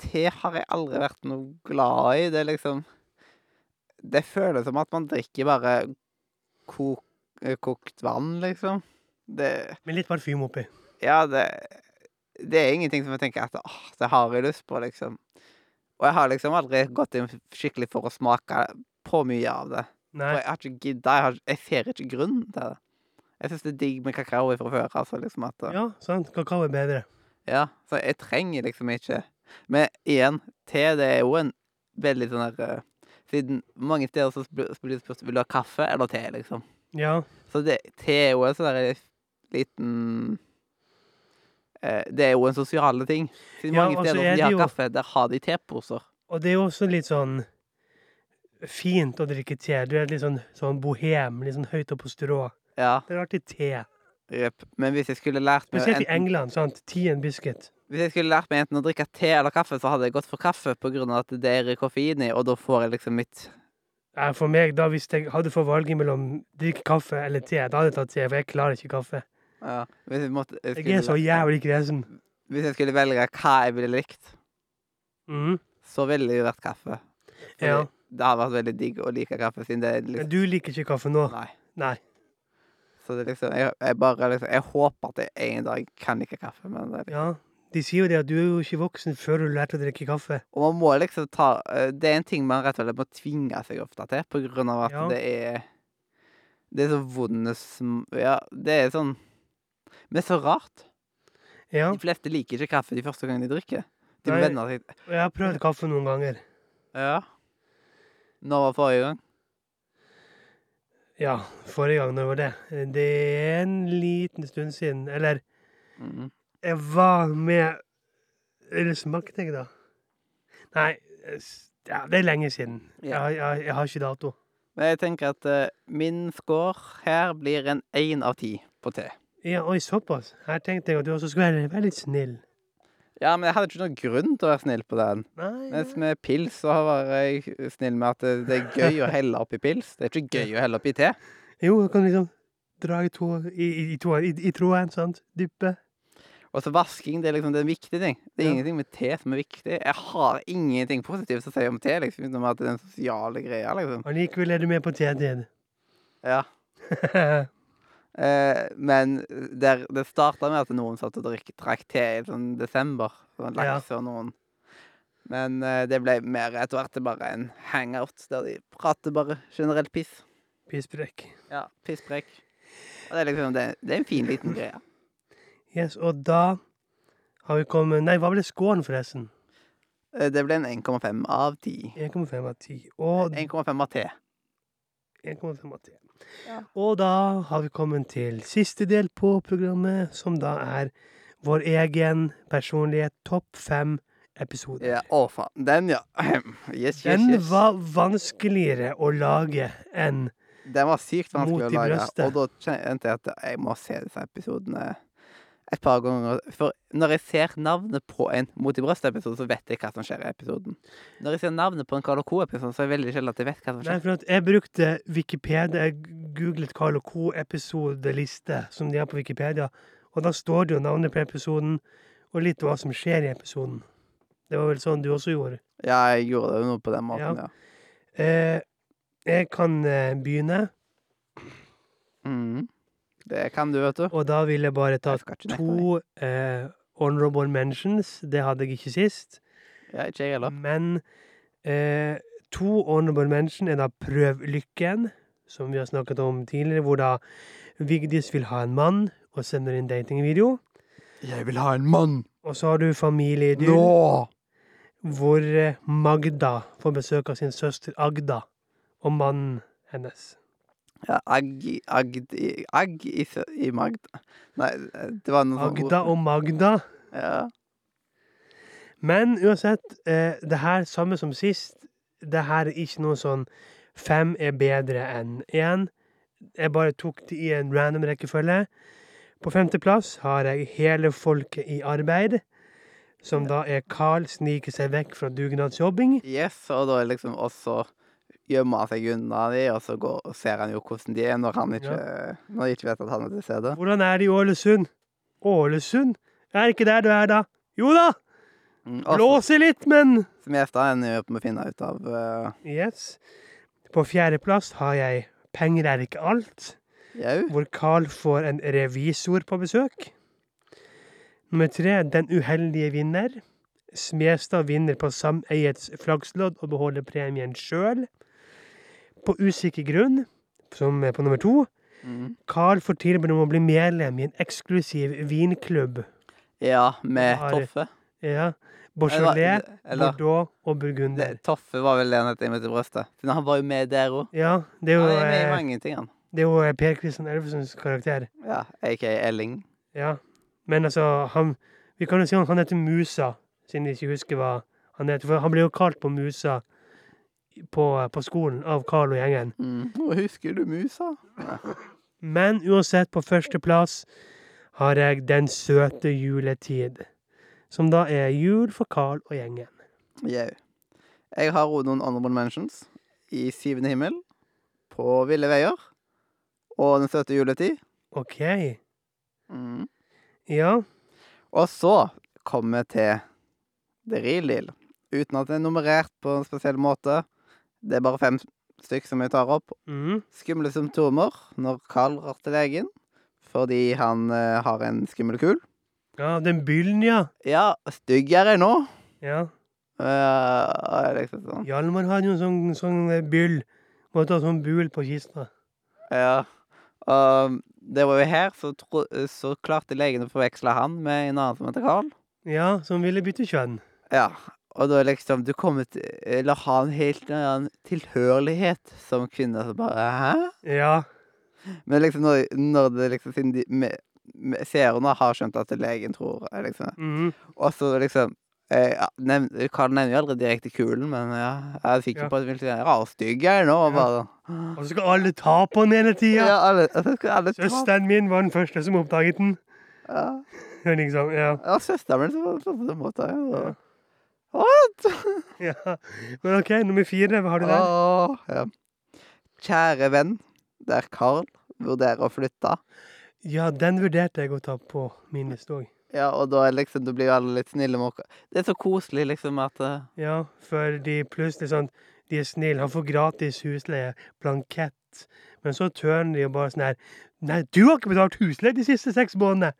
te har jeg aldri vært noe glad i. Det er liksom Det føles som at man drikker bare kok, eh, kokt vann, liksom. Det Med litt parfyme oppi. Ja, det Det er ingenting som jeg tenker at åh, det har jeg lyst på, liksom. Og jeg har liksom aldri gått inn skikkelig for å smake på mye av det. For Nei. jeg har ikke gidda. Jeg, jeg ser ikke grunnen til det. Jeg syns det er digg med kakao fra før. Altså liksom at Ja, sant. Kakao er bedre. Ja, så jeg trenger liksom ikke Men igjen, te det er jo en veldig sånn der eh, Siden mange steder så blir det spurt vil du ha kaffe eller te, liksom. Ja. Så det, te er jo en sånn liten eh, Det er jo en sosiale ting. Siden Ja, mange steder altså, de har jo- kaffe, der har de teposer. Og det er jo også litt sånn fint å drikke te. Du er litt sånn, sånn bohem, litt sånn høyt oppe på strå. Ja, Det er alltid te. jep. Men hvis jeg skulle lært meg Spesielt i England, sant. Tea and biscuit. Hvis jeg skulle lært meg enten å drikke te eller kaffe, så hadde jeg gått for kaffe av at det er koffein i, og da får jeg liksom mitt For meg, da hvis jeg hadde fått valget mellom drikke kaffe eller te, da hadde jeg tatt te, for jeg klarer ikke kaffe. Ja, hvis jeg måtte jeg Jeg er så jævlig kresen. Hvis jeg skulle velge hva jeg ville likt, Mm. så ville det jo vært kaffe. Fordi Ja. Det har vært veldig digg å like kaffe, siden det er Men liksom du liker ikke kaffe nå? Nei. Nei. Så det liksom Jeg, jeg bare liksom Jeg håper at jeg en dag kan like kaffe, men det er liksom Ja. De sier jo det at du er jo ikke voksen før du lærte å drikke kaffe. Og man må liksom ta eh, Det er en ting man rett og slett må tvinge seg ofte til, på grunn av at Ja. det er Det er så vonde. Ja, det er sånn Men det er så rart. Ja. De fleste liker ikke kaffe de første gangene de drikker. De Nei. venner seg jeg har prøvd kaffe noen ganger. Ja. Når var forrige gang? Ja, forrige gang, når var det? Det er en liten stund siden. Eller Mhm. Jeg var med Eller smakte jeg, da? Nei, ja, det er lenge siden. Jeg, jeg, jeg har ikke dato. Men jeg tenker at eh, min score her blir en én av ti på te. Ja, oi, såpass. Her tenkte jeg at du også skulle være, være litt snill. Ja, men jeg hadde ikke noen grunn til å være snill på den. Nei, Mens med pils så var jeg snill med at det, det er gøy å helle oppi pils. Det er ikke *laughs* gøy å helle oppi te. Jo, du kan liksom dra i, to, i, i, i, i, i tråden, sant? Dyppe. Og så vasking, det er liksom det er en viktig ting. Det er Ja. ingenting med te som er viktig. Jeg har ingenting positivt å si om te, liksom, utenom at det er en sosiale greie, liksom. likevel er du med på te-tiden. Ja. *laughs* Eh, men der, det starta med at noen satt og drakk te i sånn desember. Sånn Ja. laks og noen. Men eh, det ble mer etter hvert bare en hangout, der de prater bare generelt piss. Pisspreik. Ja, pisspreik. Og det er liksom det, det er en fin liten greie. Yes, og da har vi kommet Nei, hva ble scoren, forresten? Eh, Det ble en 1,5 av 10. 1,5 av 10. Og 1,5 av T. 1,5 av 10. Ja. Og da har vi kommet til siste del på programmet, som da er vår egen personlige topp fem-episode. Ja, å faen. Den, ja. *laughs* Yes, yes, Den yes. var vanskeligere å lage enn Den var sykt vanskelig å lage. Og da kjente jeg at jeg må se disse episodene et par ganger. For når jeg ser navnet på en Mot i brøstet-episode, så vet jeg hva som skjer i episoden. Når jeg ser navnet på en Carl Co-episode, så er det veldig sjelden at jeg vet hva som skjer. Nei, for at jeg brukte Wikipedia, jeg googlet Carl Co-episodeliste, som de har på Wikipedia, og da står det jo navnet på episoden, og litt hva som skjer i episoden. Det var vel sånn du også gjorde. Ja, jeg gjorde det jo noe på den måten, ja. Eh, jeg kan eh, begynne, Mhm. Det kan du, vet du. og da vil jeg bare ta Jeg to eh, honorable mentions. Det hadde jeg ikke sist. Ja, ikke jeg heller. Men eh, to honorable mentions er da Prøv lykken, som vi har snakket om tidligere, hvor da Vigdis vil ha en mann og sender inn datingvideo. Jeg vil ha en mann! Og så har du Familieidyll, Nå! hvor eh, Magda får besøk av sin søster Agda og mannen hennes. Ja, agg i Agd i Agg i, sø- i Magda. Nei, det var noe sånt ord. Agda og Magda. Ja. Men uansett, eh, det her samme som sist. Det her er ikke noe sånn fem er bedre enn én. Jeg bare tok det i en random rekkefølge. På femteplass har jeg Hele folket i arbeid. Som da er Carl sniker seg vekk fra dugnadsjobbing. Yes, og da er liksom også gjemmer han seg unna de, og så går, og ser han jo hvordan de er når han ikke, når de ikke vet at han er til stede. Hvordan er det i Ålesund? Ålesund? Er ikke der du er, da. Jo da! Mm, Blåser litt, men Som gjester ender jo opp med å finne ut av uh... Yes. På fjerdeplass har jeg Penger er ikke alt. Jau. hvor Carl får en revisor på besøk. Nummer tre, Den uheldige vinner. Smestad vinner på sameiets flagglodd og beholder premien sjøl. På usikker grunn, som er på nummer to, Mm. Carl får tilbud om å bli medlem i en eksklusiv vinklubb. Ja, med Har- Toffe. Ja. Beaujolais, eller Bordeaux og Burgunder. det, Toffe var vel det han het i mitt i brøstet. Han var jo med der òg. Ja, det er jo, Han er med i eh, mange ting, han. det er jo eh, Per Kristian Elvesens karakter. Ja, aka Elling. Ja, men altså, han, vi kan jo si han, han heter Musa, siden vi ikke husker hva han heter. For han ble jo kalt på Musa på, på skolen av Carl og gjengen. Mm. Husker du musa? *laughs* Men uansett, på førsteplass har jeg Den søte juletid. Som da er jul for Carl og gjengen. Jau. Jeg har også noen honorable mentions. I Syvende himmel, På ville veier og Den søte juletid. OK. Mm. Ja. Og så kommer vi til The Real Deal. Uten at det er nummerert på en spesiell måte. Det er bare fem stykk som jeg tar opp. Mm. Skumle symptomer når Carl drar til legen fordi han eh, har en skummel kul. Ja, den byllen, ja. Ja, stygg er jeg nå. Ja. Uh, liksom sånn. Hjalmar hadde jo en sånn, sånn eh, byll. Måtte ha sånn bul på kista. Ja. Og det var jo her, så, tro, så klarte legen å forveksle han med en annen som heter Carl. Ja, som ville bytte kjønn. Ja. Og da liksom Du kommer til Eller ha en helt annen tilhørighet som kvinne. Så bare Hæ? Ja. Men liksom når, når det liksom Siden de med, med seerne har skjønt at legen tror liksom Mm. Og så liksom Eh, ja, nevn, Karl nevner jo aldri direkte kulen, men ja, jeg er sikker Ja. på at vilt vil si rarstygg stygg jeg nå. og Ja. Bare, Og så skal alle ta på den hele ja. tida. alle, skal alle ta Søsteren min var den første som oppdaget den. ja. Liksom, ja. ja, søsteren min som var sånn som måtte ja. Ja. What? *laughs* ja. Men OK, nummer fire. Hva har du der? Åh, ja. Kjære venn, der Carl vurderer å flytte. Ja, den vurderte jeg å ta på min liste òg. Ja, og da liksom, blir jo alle litt snille med oss. Det er så koselig, liksom, at uh... Ja, for de plutselig sånn De er snille. Han får gratis husleie, blankett. Men så tørner de jo bare sånn her Nei, du har ikke betalt husleie de siste seks månedene!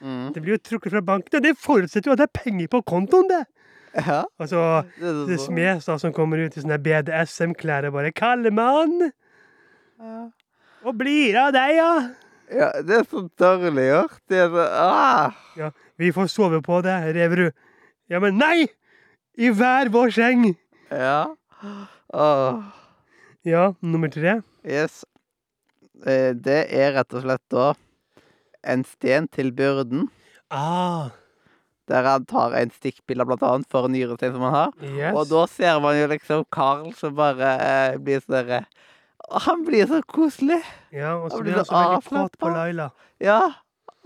mm. Det blir jo trukket fra banken, og det forutsetter jo at det er penger på kontoen, det! Ja. Og så Det er så det bra. smes da som kommer ut i sånne BDSM-klær og bare 'Kallemann! Ja. Og blir av deg, ja!' ja, det er så dårlig gjort. Det er så ah. Ja, vi får sove på det, Reverud. Ja, men nei! I hver vår seng! Ja. Åh. Ja, nummer tre. Yes. Eh, Det er rett og slett da en sten til byrden, Ah, der han tar en stikkpille blant annet for nyrestein som han har. yes. Og da ser man jo liksom Carl som bare eh, blir sånn derre Han blir så koselig. ja, og så blir han så, så veldig prat på Laila. Ja.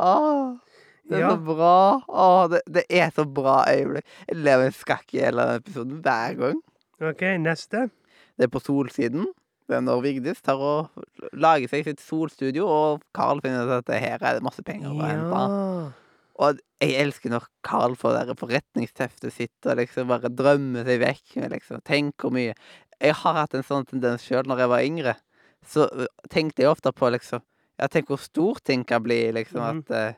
Åh. Det er Ja. så bra. Åh, det, det er så bra øyeblikk. Jeg lever en skakk i hele denne episoden hver gang. OK, neste. Det er på Solsiden. Det er når Vigdis tar og lager seg sitt solstudio, og Carl finner ut at her er det masse penger å ja. hente. Og jeg elsker når Carl får det forretningsteftet sitt og liksom bare drømmer seg vekk. med liksom, Tenk hvor mye Jeg har hatt en sånn tendens sjøl når jeg var yngre. Så tenkte jeg ofte på liksom Ja, tenk hvor stor ting kan bli, liksom. Mm. At eh,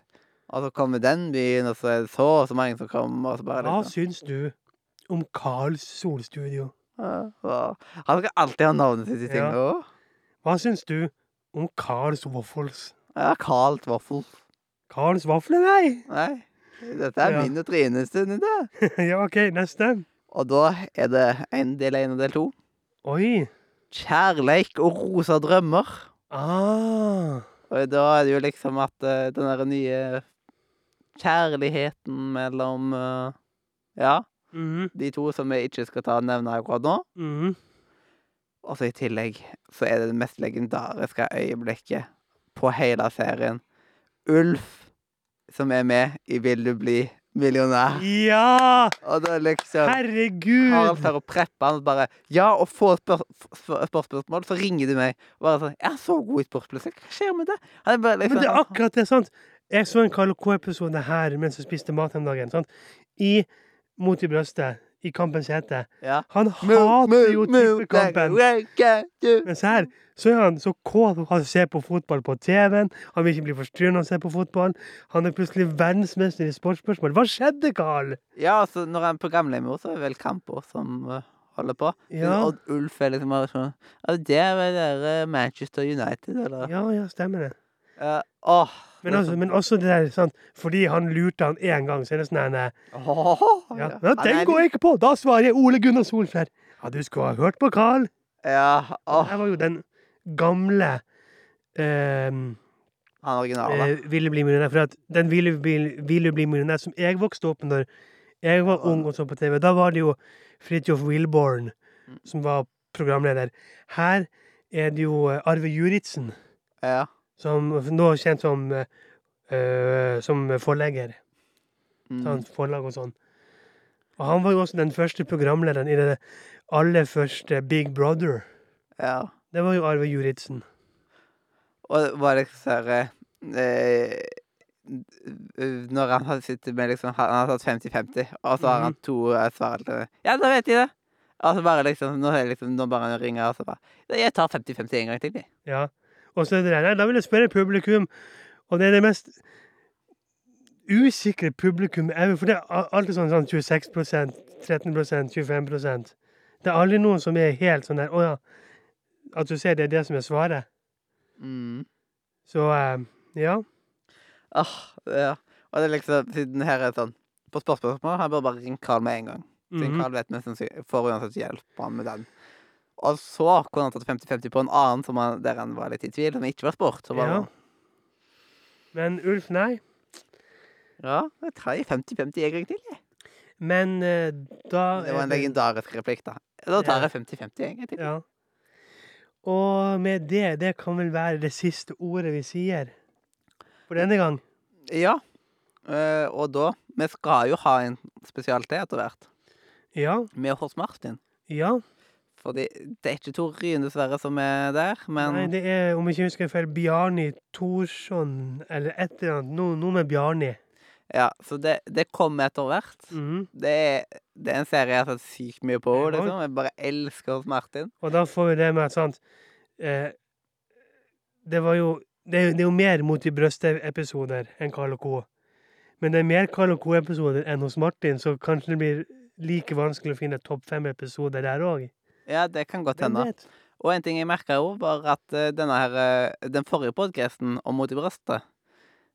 Og så kommer den byen, og så er det så og så mange som kommer, og så bare Hva liksom syns du om Carls solstudio? ja. Han skal alltid ha navnet sitt i ting. Ja. Hva syns du om Carls Waffles? ja, Carl Twaffel. Carls vafler, nei! Nei, dette er Ja. min og Trines stund, *laughs* ja, OK, neste. Og da er det en del én og del to. Oi. Kjærleik og rosa drømmer. Ah. Og da er det jo liksom at eh, den der nye kjærligheten mellom eh, Ja, Mhm. de to som vi ikke skal ta og nevne akkurat nå. Mhm. Og så i tillegg så er det det mest legendariske øyeblikket på hele serien. Ulf som er med i Vil du bli millionær. Ja! Og da liksom Herregud! Harald tar og prepper han bare Ja, og får spør spør sportsspørsmål, så ringer du meg. Og bare sånn Jeg er så god i sportsspørsmål. Hva skjer med det? Han bare Men liksom det er akkurat det, sant? Jeg så en Karl K-episode her mens jeg spiste mat den dagen. sant? I Mot i brøstet, i Kampens hete. Ja. Han hater jo tippekampen. Men her så er han så kåt av å se på fotball på TV-en. Han vil ikke bli forstyrret når han ser på fotball. Han er plutselig verdensmester i sportsspørsmål. Hva skjedde, Carl? Ja, altså, når han er gamlehjemmet, så er det vel kamper som eh, holder på. Ja. Og Ulf er liksom bare sånn det er vel dere Manchester United, eller? Ja, ja, stemmer det. Ja, oh, Men, er altså, så- men også det der, sant? fordi han lurte han én gang, så er det sånn Åh, ja. ja. Den går jeg ikke på! Da svarer jeg Ole Gunnar Solskjær. Ja, du skulle ha hørt på Carl. Ja, oh. Det var jo den gamle eh, Han originale. eh, Ville bli millionær. For at den Ville bli, ville bli millionær som jeg vokste opp med når jeg var ung og så på TV, da var det jo Fridtjof Wilborn Mm. som var programleder. Her er det jo eh, Arve Juritzen, Ja. Som nå er kjent som, eh, som forlegger. Mm. Sånn, forlag og sånn. Og han var jo også den første programlederen i det aller første Big Brother. ja. Det var jo Arve Juritzen. Og var det sånn eh, Når han hadde sittet med liksom Han har tatt 50-50, og så har han to eh, svar. eller- Ja, da vet de det! Og så bare liksom Nå liksom Nå bare han ringer, og så bare Jeg tar 50-50 en gang til, de. Ja. Og så det der, da vil jeg spørre publikum, og det er det mest usikre publikum ever, for det er alltid sånn, sånn 26% 13% 25% Det er aldri noen som er helt sånn der, å ja, at du ser det er det som er svaret. Mm. Så, eh, ja. Åh, ja. Og det er liksom Siden her er sånn På spørsmål han bør bare ringe Carl med en gang. Siden -hmm. Carl vet mest sannsynlig får uansett hjelp han med den. Og så kunne han tatt 50-50 på en annen som han, der han var litt i tvil, som ikke var sport. Så bare, Ja. Men Ulf, nei. ja, jeg tar 50-50 en gang til, jeg. Men uh, da Det var en legendarisk replikk, da. Da tar Ja. jeg 50-50, egentlig. Ja. Og med det, det kan vel være det siste ordet vi sier for denne gang. Ja. Uh, og da Vi skal jo ha en spesial til etter hvert. Ja, Med Horst Martin. ja. Fordi det er ikke Tor Ryen, dessverre, som er der, men Nei, det er, om jeg ikke husker feil, Bjarni Thorsson, eller et eller annet. Noe, noe med Bjarni. Ja, så det, det kommer etter hvert. Mhm. Det er, det er en serie jeg har sett sykt mye på, Ja. liksom. Jeg bare elsker hos Martin. Og da får vi det med at sånt eh, Det var jo det er, det er jo mer Mot de brøste episoder enn Carl Co. Men det er mer Carl Co-episoder enn hos Martin, så kanskje det blir like vanskelig å finne topp fem-episoder der òg. Ja, det kan godt hende. Og en ting jeg merka jo, var at eh, denne her eh, Den forrige podkasten om Mot i brøstet,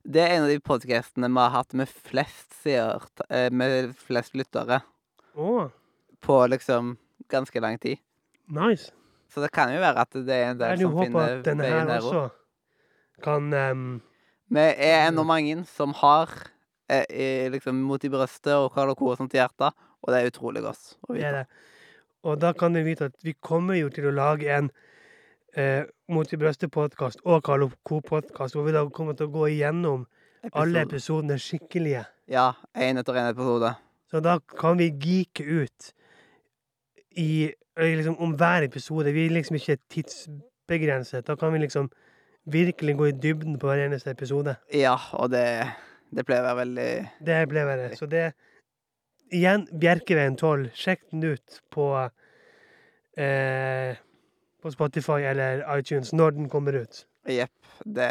det er en av de podkastene vi har hatt med flest seer, eh, med flest lyttere, Oh. på liksom ganske lang tid. nice. Så det kan jo være at det er en del veien der òg. Jeg håper at denne her også kan um... Vi er ennå mange som har eh, liksom Mot i brøstet og Karl og sånt i hjertet, og det er utrolig godt å Det er vite. det. Og da kan dere vite at vi kommer jo til å lage en eh, Mot i brøstet-podkast og Carl Co-podkast, hvor vi da kommer til å gå igjennom alle episodene skikkelige. Ja, én etter én episode. Så da kan vi geeke ut i liksom om hver episode. Vi er liksom ikke tidsbegrenset. Da kan vi liksom virkelig gå i dybden på hver eneste episode. Ja, og det, det pleier å være veldig Det ble det. Så det Igjen, Bjerkeveien 12. Sjekk den ut på eh, på Spotify eller iTunes når den kommer ut. Jepp. Det,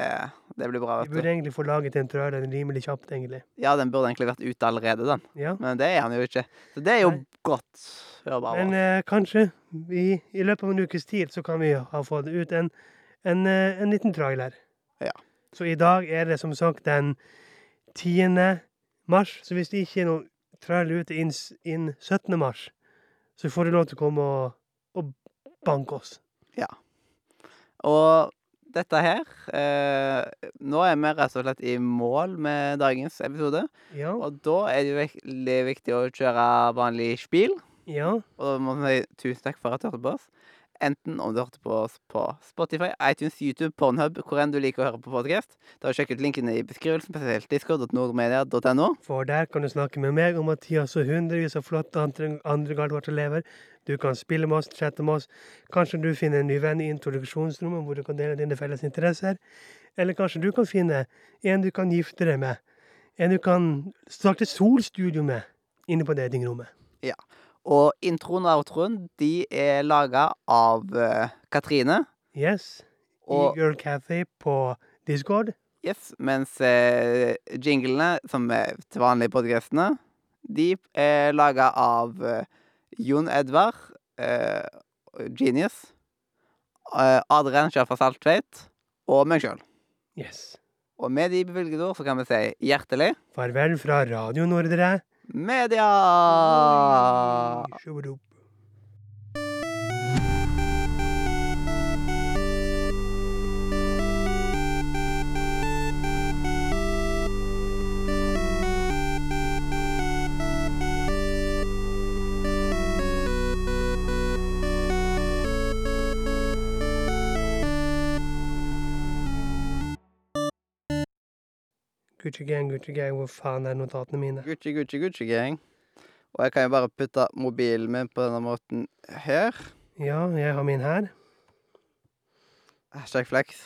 det blir bra, vet du. burde egentlig få laget en den rimelig kjapt, egentlig. Ja, den burde egentlig vært ute allerede, den. Ja. Men det er han jo ikke. Så det er jo Nei. godt. Hør bare. Men eh, kanskje vi, i løpet av en ukes tid så kan vi ha fått ut en, en, eh, en liten trailer. Ja. Så i dag er det som sagt den 10. mars. Så hvis det ikke er noe trailer ute innen inn 17. mars, så får du lov til å komme og, og banke oss. Ja. Og dette her eh, Nå er vi rett og slett i mål med dagens episode. Ja. Og da er det jo veldig viktig å kjøre vanlig spil. ja. Og da må vi si tusen takk for at du hørte på oss. Enten om du hørte på oss på Spotify, iTunes, YouTube, Pornhub, hvor enn du liker å høre på podcast. Da Sjekk ut linkene i beskrivelsen, spesielt discord.nordmedia.no. For der kan du snakke med meg og Mathias og hundrevis av flotte andre, andre Gardvart-elever. Du kan spille med oss, chatte med oss. Kanskje du finner en ny venn i introduksjonsrommet hvor du kan dele dine felles interesser. Eller kanskje du kan finne en du kan gifte deg med. En du kan starte solstudio med inne på datingrommet. Og introen og outroen de er laga av eh, Katrine. Yes. Og- Girl Cathy på Discord. Yes, mens eh, jinglene, som er til vanlig i podkastene, de er laga av eh, Jon Edvard, eh, Genius, eh, Adrian Schaffer Saltveit og meg sjøl. Yes. Og med de bevilgede ord så kan vi si hjertelig Farvel fra Radio Nordre. Media! Gucci gang, Gucci gang, hvor faen er notatene mine? Gucci, Gucci, Gucci gang. Og jeg kan jo bare putte mobilen min på denne måten her. Ja, jeg har min her. Hashtag flex.